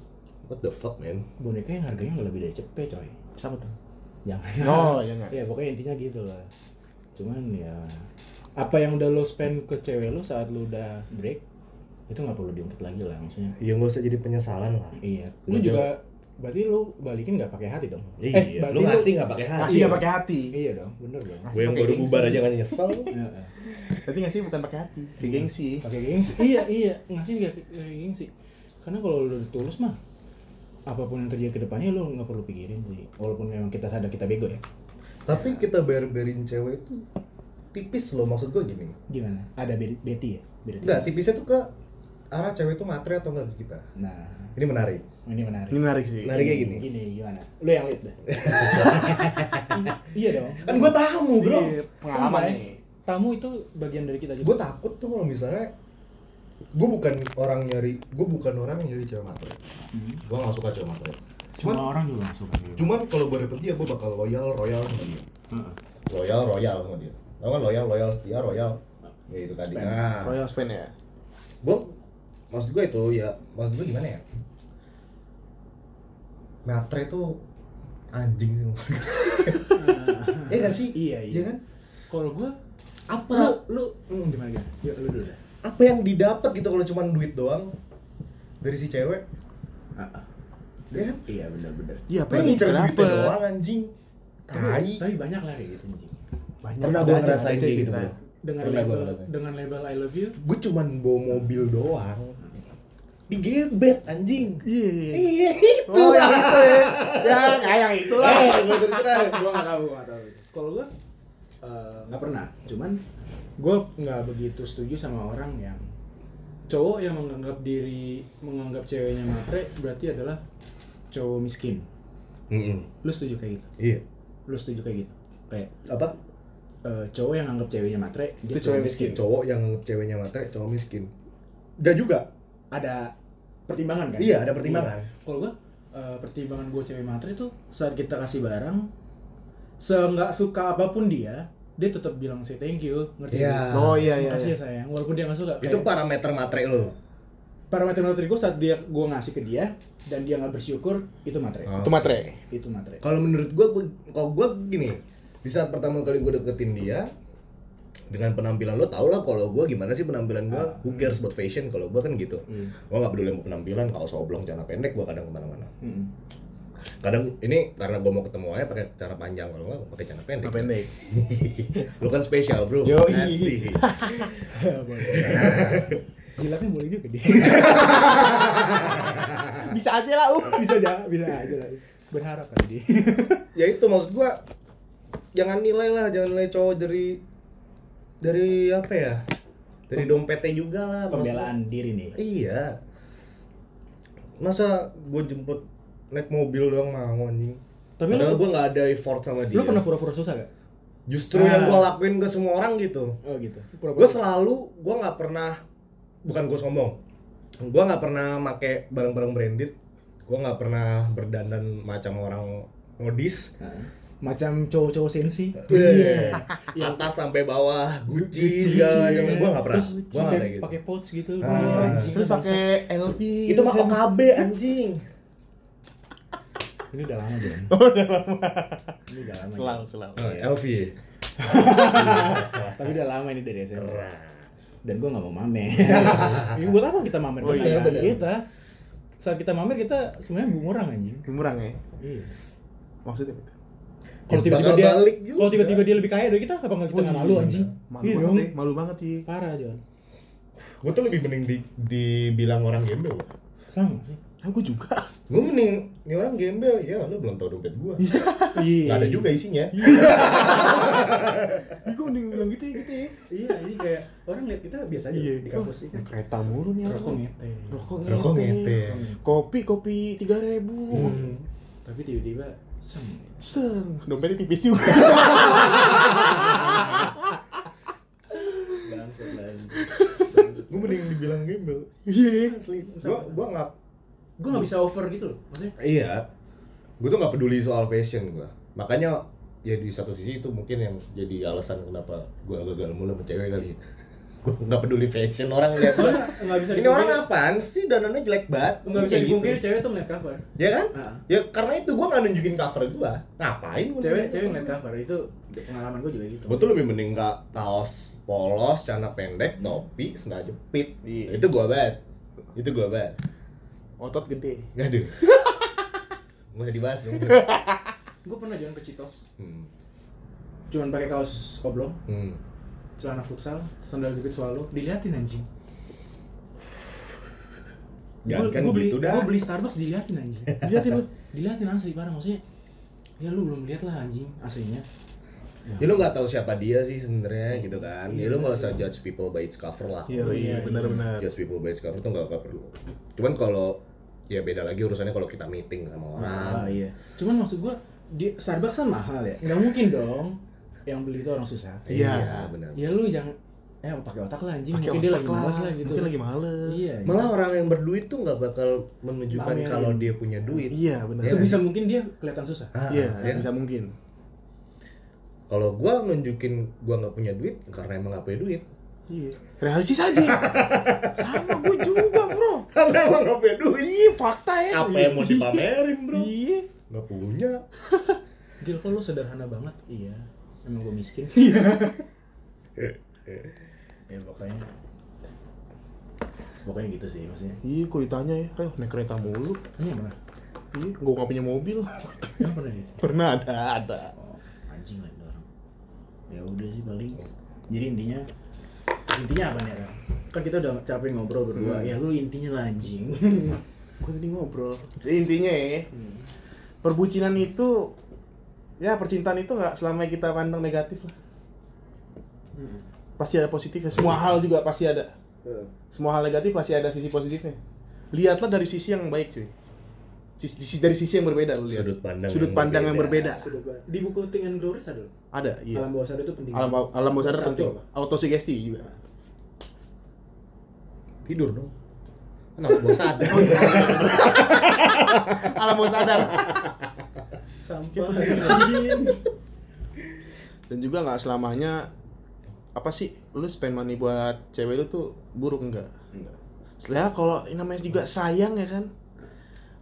What the fuck man? Boneka yang harganya nggak lebih dari cepet coy. Siapa tuh? jangan Oh, ya nggak. ya pokoknya intinya gitu lah. Cuman ya apa yang udah lo spend ke cewek lo saat lo udah break itu nggak perlu diungkit lagi lah maksudnya. Ya nggak usah jadi penyesalan lah. Iya. Lu Gua juga berarti lo balikin nggak pakai hati dong? Iya berarti lu ngasih nggak pakai hati Ngasih nggak pakai hati. iya dong bener dong. Gue yang Pakai baru bubar aja nggak nyesel. Heeh. Berarti ngasih bukan pakai hati. Kayak gengsi. pakai gengsi. Iya iya. Ngasih nggak pakai gengsi. Karena kalau lo udah tulus mah apa pun yang terjadi ke depannya lo nggak perlu pikirin sih. Walaupun memang kita sadar kita bego ya. Tapi kita bayar bayarin cewek itu tipis loh. Maksud gue gini. Gimana? Ada Be- Betty ya? Betty Enggak, tipisnya tuh ke arah cewek itu matre atau enggak kita nah ini menarik ini menarik Ini menarik sih. menarik kayak gini Gini gimana? Lu yang lead dah. iya dong. kan gue tamu bro Iya, pengalaman Santai. nih. Tamu itu bagian dari kita juga. gue takut tuh kalau misalnya gue bukan orang nyari gue bukan orang yang nyari cewek matre gue nggak suka cewek matre cuman Semua orang juga masuk. cuman kalau gue dapet dia gue bakal loyal royal sama dia Heeh. loyal royal sama dia tau kan loyal loyal setia royal ya itu tadi Spend. nah Royal Spain ya. gue maksud gue itu ya maksud gue gimana ya matre tuh anjing sih maksud gue. Iya gak sih? Iya, iya. kan? Kalau gua Apa lu lu hmm, gimana gimana? Ya lu dulu dah. apa yang didapat gitu kalau cuma duit doang dari si cewek? Heeh. Ya kan? Iya benar-benar. Iya, Apa yang dapet? doang anjing? Tai. Tapi banyak lah kayak gitu anjing. Banyak. Pernah gue aja, ngerasain kayak gitu. Dengan label ngerasain. dengan label I love you. Gue cuman bawa mobil doang. Digebet anjing. Iya, iya. Iya itu. Oh, yang itu ya. Ya, kayak itu lah. Eh, gak usah diceritain. gua nggak tahu nggak tahu kalau gua eh, nggak pernah cuman gua nggak begitu setuju sama orang yang cowok yang menganggap diri menganggap ceweknya matre berarti adalah cowok miskin Mm-mm. lu setuju kayak gitu Iya. lu setuju kayak gitu kayak Apa? Eh, cowok yang anggap ceweknya matre dia Itu cowok miskin. Cowok yang ceweknya matre, cowok miskin. Gak juga. ada pertimbangan kan Iya, ada pertimbangan. Iya. kalau gua eh, pertimbangan gua cewek matre itu saat kita kasih barang seenggak suka apa pun dia dia tetap bilang say thank you ngerti Iya. nggak? Oh iya iya. Makasih iya. ya sayang, walaupun dia nggak suka. Itu Kayak parameter matre lo. parameter matre gue saat dia gue ngasih ke dia dan dia nggak bersyukur itu matre, Oh. Itu matre. itu matre. Kalau menurut gua, gua- kalau gua gini, di saat pertama kali gua deketin dia dengan penampilan lo tau lah kalau gua gimana sih penampilan gua who cares about fashion kalau gua kan gitu gua nggak peduli sama penampilan kalau oblong celana pendek gua kadang ke mana-mana Mm. kadang ini karena gua mau ketemu aja pakai celana panjang kalau nggak pakai celana pendek pendek? lu kan spesial bro Yoi. Asik. Jilatnya boleh juga dia. Bisa aja lah, uh. bisa aja, bisa aja lah. Berharap kan dia. ya itu maksud gua jangan nilai lah jangan nilai cowok dari dari apa ya? Dari dompetnya juga lah Pembelaan diri nih. iya. Masa gue jemput naik mobil doang mau anjing? Tapi padahal lu- gue nggak ada effort sama dia. Lu pernah pura-pura susah gak? justru yang Ah. gue lakuin ke semua orang gitu. Oh gitu. gue selalu gue nggak pernah bukan gue sombong. Gue nggak pernah make barang-barang branded. Gue nggak pernah berdandan macam orang modis. Nah, macam cowok-cowok sensi. Iya. atas sampai bawah Gucci segala macam gue nggak pernah Terus gue nggak kayak gitu pakai pouch gitu. Ah. Anjing, Terus pakai LV. itu mah kan. OKB anjing Ini udah lama Jon. Oh, udah lama. Ini udah lama. Selalu, Jon. selalu. Oh, LV. Tapi udah lama ini dari SMA. Dan gue gak mau mamer. Ini buat apa kita mamer Oh, iya, kita? Saat kita mamer kita sebenarnya bumerang anjing. Bumerang ya? Iya. Maksudnya? Kalau tiba-tiba dia kalau tiba-tiba dia lebih kaya dari kita, apa nggak kita nggak malu anjing? Malu Iya banget dong. malu banget sih. Parah Jon. Gue tuh lebih mending di, dibilang orang gembel. Sama sih. Aku juga. Gue mending ini orang gembel, ya lu belum tahu dompet gue. Iya. Gak ada juga isinya. Ih, gue mending bilang gitu ya, gitu ya. Iya, ini kayak orang lihat kita biasa aja Iya, di kampus ini. Kereta mulu nih Rokok orang. ngete. Rokok Rokok ngete. ngete. Kopi, kopi tiga ribu. Tapi tiba-tiba sem. Seng, dompetnya tipis juga. Bangsat lah. Gue mending dibilang gembel. Iya. Asli. Gue gue nggak Gue nggak bisa over gitu loh. Maksudnya Iya. Gue tuh nggak peduli soal fashion gue. Makanya ya di satu sisi itu mungkin yang jadi alasan kenapa gue gagal mulu sama cewek kali. Gue nggak peduli fashion orang lihat nggak bisa Ini orang apaan sih dananya jelek banget. nggak bisa Kayak gitu. cewek tuh ngeliat cover. Ya kan? Nah. Ya karena itu gue nggak nunjukin cover gue. Ngapain gua Cewek cewek cover? ngeliat cover itu pengalaman gue juga gitu. Gue tuh lebih mending ka kaos polos, celana pendek, topi, sendal jepit. Iya. Itu gue banget. Itu gue banget. Otot gede. Aduh. Gak usah dibahas dong. Gue pernah jalan ke Citos, Hmm. cuman pakai kaos oblong, Hmm. Celana futsal, sandal jepit swallow, diliatin anjing. Jangan kan Gue beli, gitu dah. gue beli Starbucks diliatin anjing. Lihatin lu. diliatin asli parah maksudnya. Ya lu belum lihat lah anjing aslinya. Ya lu nggak tahu siapa dia sih sebenarnya gitu kan. Ya lu nggak usah judge people by its cover lah. Iya, iya, benar-benar. Judge people by its cover tuh nggak nggak perlu. Cuman kalau ya beda lagi urusannya kalau kita meeting sama orang. Ah iya. Cuman maksud gua di Starbucks kan mahal ya. Nggak mungkin dong yang beli itu orang susah. Iya. benar. Ya lu jangan eh pakai otak lah anjing. Pakai mungkin dia lagi malas lah gitu. Mungkin lagi males. Iya. Malah orang yang berduit tuh nggak bakal menunjukkan kalau dia punya duit. Iya, benar. Sebisa mungkin dia kelihatan susah. Ah, Iya, ya. bisa mungkin. Kalau gua nunjukin gua nggak punya duit karena emang nggak punya duit. Iya. Realistis aja. Sama gue juga, Bro. Karena emang nggak punya duit. Iya, fakta ya. Apa yang mau dipamerin bro? Iya. Nggak punya. Gil kok lu sederhana banget. Iya. Emang gua miskin. ya pokoknya pokoknya gitu sih maksudnya Iya, kok ditanya ya, ayo naik kereta mulu. ini yang mana Iya, gue gak punya mobil. yang pernah gitu Pernah ada, ada. oh anjing lah itu orang ya udah sih paling jadi intinya intinya apa nih Ram? kan kita udah capek ngobrol berdua ya lu intinya lah anjing Gue tadi ngobrol. Jadi intinya ya, perbucinan itu ya percintaan itu nggak selama kita pandang negatif lah. Pasti ada positifnya. Semua hal juga pasti ada. Semua hal negatif pasti ada sisi positifnya. Lihatlah dari sisi yang baik cuy. Sisi, sisi- dari sisi yang berbeda lu lihat. Sudut pandang Sudut yang pandang yang berbeda. Sudah, Pak. di buku Think and Grow Rich ada loh. Ada, iya. alam bawah sadar itu penting Alam bawah- alam bawah sadar penting. Autosugesti juga. Tidur dong. Kenapa bos sadar? alam bawah sadar. Sampah Dan juga nggak selamanya apa sih lu spend money buat cewek lu tuh buruk enggak? enggak Setelah kalau ini namanya juga sayang ya kan.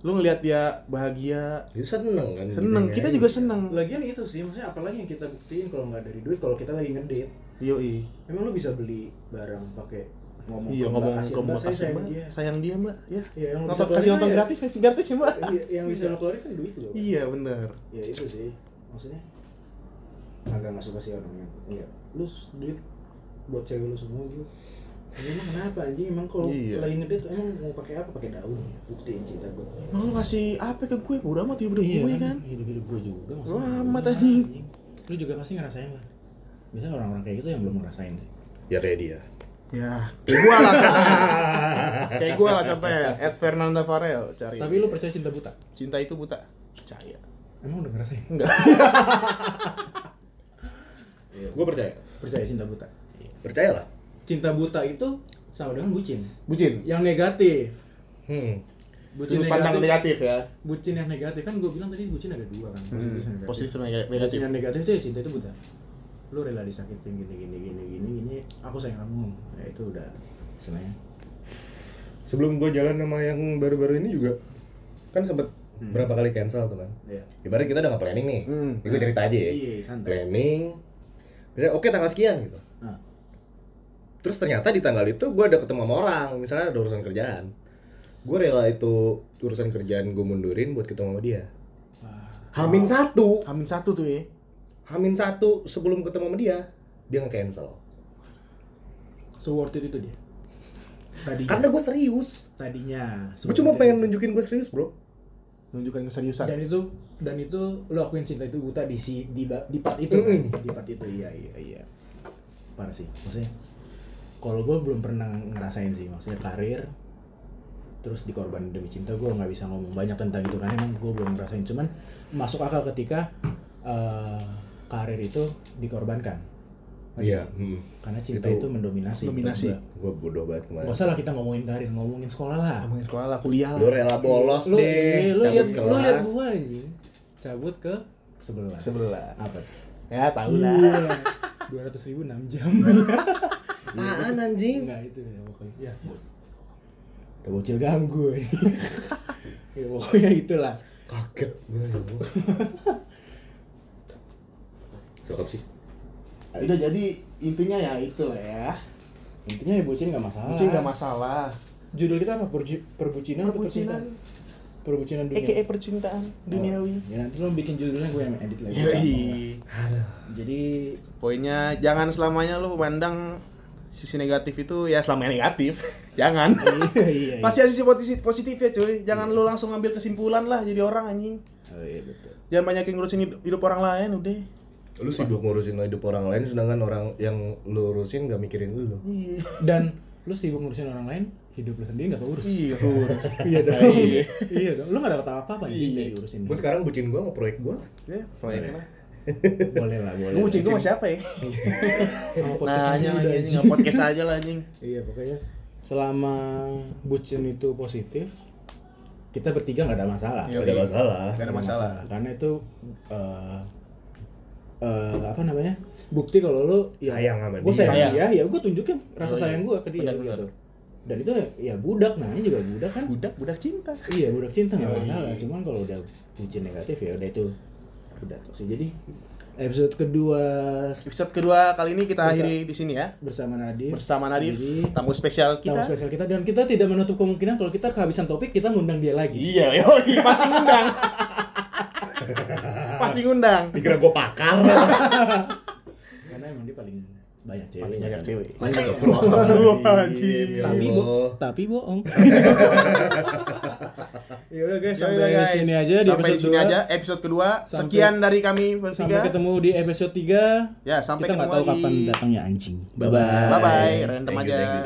Lu ngelihat dia bahagia, Itu seneng kan? seneng. Kita juga seneng. lagian itu sih maksudnya apalagi yang kita buktiin kalau nggak dari duit kalau kita lagi ngedate Yoi. emang lu bisa beli barang pakai ngomong Iya ke ngomong Mbak, ke Mbak Mbak, kasih sayang mbak, dia. Sayang dia mbak, ya. Iya, yang Nonton kasih nonton keluarin gratis, gratis ya mbak. Iya, yang bisa lo keluarin kan duit lo Iya benar. ya itu sih. Maksudnya agak nggak suka sih orang yang iya. Lu duit buat cewek lu semua gitu. Emang kenapa anjing? Emang kalau Iya. lagi ngedate tuh emang mau pakai apa? Pakai daun ya? Buktiin cinta gue Emang lu ngasih apa ke gue? Udah amat hidup gue kan. hidup hidup gue juga Lu amat anjing. lu juga pasti ngerasain lah biasanya orang-orang kayak gitu yang belum ngerasain sih. Ya kayak dia. Ya, kayak gue lah kayak gue lah contohnya. Ed Fernanda Farel cari. tapi lu percaya cinta buta cinta itu buta. Percaya. emang udah ngerasain Enggak. Gue percaya. percaya cinta buta Percayalah. cinta buta itu sama dengan bucin Bucin. yang negatif Hmm. bucin Sudut pandang negatif, negatif ya. bucin yang negatif kan gue bilang tadi bucin ada dua kan positif dan negatif. Positif dan neg- bucin negatif. yang negatif itu ya cinta itu buta lu rela disakitin gini gini gini gini gini aku sayang kamu. Ya itu udah sebenarnya. Sebelum gue jalan sama yang baru-baru ini juga kan sempet berapa kali cancel tuh kan? Iya. ibarat kita udah nggak planning nih. Hmm. ini gue cerita aja ya. Santai. planning. Misalnya, oke tanggal sekian gitu. Ah. terus ternyata di tanggal itu gue ada ketemu sama orang misalnya ada urusan kerjaan. Gue rela itu urusan kerjaan gue mundurin buat ketemu sama dia. Hamin satu. Hamin satu tuh ya. Hamin satu sebelum ketemu sama dia dia nge-cancel So worth it itu dia. Tadinya. karena gue serius tadinya. so gue cuma pengen nunjukin gue serius bro Nunjukkan keseriusan. dan itu dan itu lo akuin cinta itu buta di si di, di part itu Mm-mm. kan? di part itu iya iya iya parah sih maksudnya kalau gue belum pernah ngerasain sih maksudnya karir terus dikorban demi cinta gue nggak bisa ngomong banyak tentang itu karena emang gue belum ngerasain cuman masuk akal ketika eh, karir itu dikorbankan iya hmm. karena cinta Itu itu, mendominasi dominasi. gue bodoh banget kemarin Gak usah lah kita ngomongin karir, ngomongin sekolah lah. Ngomongin sekolah lah, kuliah lu lah. rela bolos lu, deh iya, lu cabut liat, lu liat kelas gua anjing. Cabut ke sebelah. Sebelah. Apa? Ya tahu lah. Dua ratus ribu enam jam. apaan anjing Enggak itu ya pokoknya. Ya. Udah bocil ganggu. ya pokoknya itulah. kaget gue Sokap sih Udah jadi intinya ya itu lah ya. Intinya ya bocil nggak masalah. Bucin gak masalah. Judul kita apa? Perju- perbucinan atau Perbucinan. percintaan? Perbucinan dunia. EKE percintaan duniawi. Oh, ya nanti lo bikin judulnya gue yang edit lagi. Yoi. Jadi Poinnya jangan selamanya lu memandang sisi negatif itu ya selamanya negatif. jangan. iya iya. iya. Pasti ada sisi posi- positif ya cuy. Jangan lu langsung ngambil kesimpulan lah jadi orang anjing. Oh iya betul. Jangan banyak yang ngurusin hidup, hidup orang lain udah. Lu sibuk ngurusin hidup orang lain sedangkan orang yang lu urusin gak mikirin lu Iya. Dan lu sibuk ngurusin orang lain, hidup lu sendiri gak keurus. Iya, urus. iya dong. Iya. iya dong. Lu gak dapat apa-apa anjing Iya. dari urusin gue sekarang bucin gue sama proyek gue Ya, proyek lah. Boleh lah, boleh. Lu bucin gua sama siapa ya? Nanya aja udah anjing, nggak podcast aja lah anjing. Iya pokoknya selama bucin itu positif, kita bertiga nggak ada masalah. Iya. gak ada masalah Gak ada masalah. Karena itu eh eh, apa namanya? Bukti kalau lu ya, Sayang sama gua dia. sayang Sayang. dia, ya gua tunjukin rasa Oh, iya. sayang gua ke dia Benar-benar. gitu. Dan itu ya budak, namanya juga budak kan. Budak, budak cinta. Iya budak cinta nggak Yoi. masalah. Cuman kalau udah bucin negatif ya udah itu udah toksik. Jadi episode kedua Episode kedua kali ini kita Bersama- akhiri di sini ya. bersama Nadif Bersama Nadif, Jadi, tamu spesial tamu kita. spesial kita dan kita tidak menutup kemungkinan kalau kita kehabisan topik kita ngundang dia lagi. Iya, yoi, pasti ngundang. pasti ngundang. dikira gue pakar Karena emang dia paling banyak cewek. Paling banyak cewek. Ya Tapi bo tapi bohong. ya udah guys, sampai udah, guys. sini aja di sampai episode sini 2. aja episode kedua. Sampai- Sekian dari kami bertiga. Sampai ketemu di episode 3. Ya, sampai kita nggak ketemu tahu lagi. kapan datangnya anjing. Bye bye. Bye bye. Random Thank you, aja. thank you,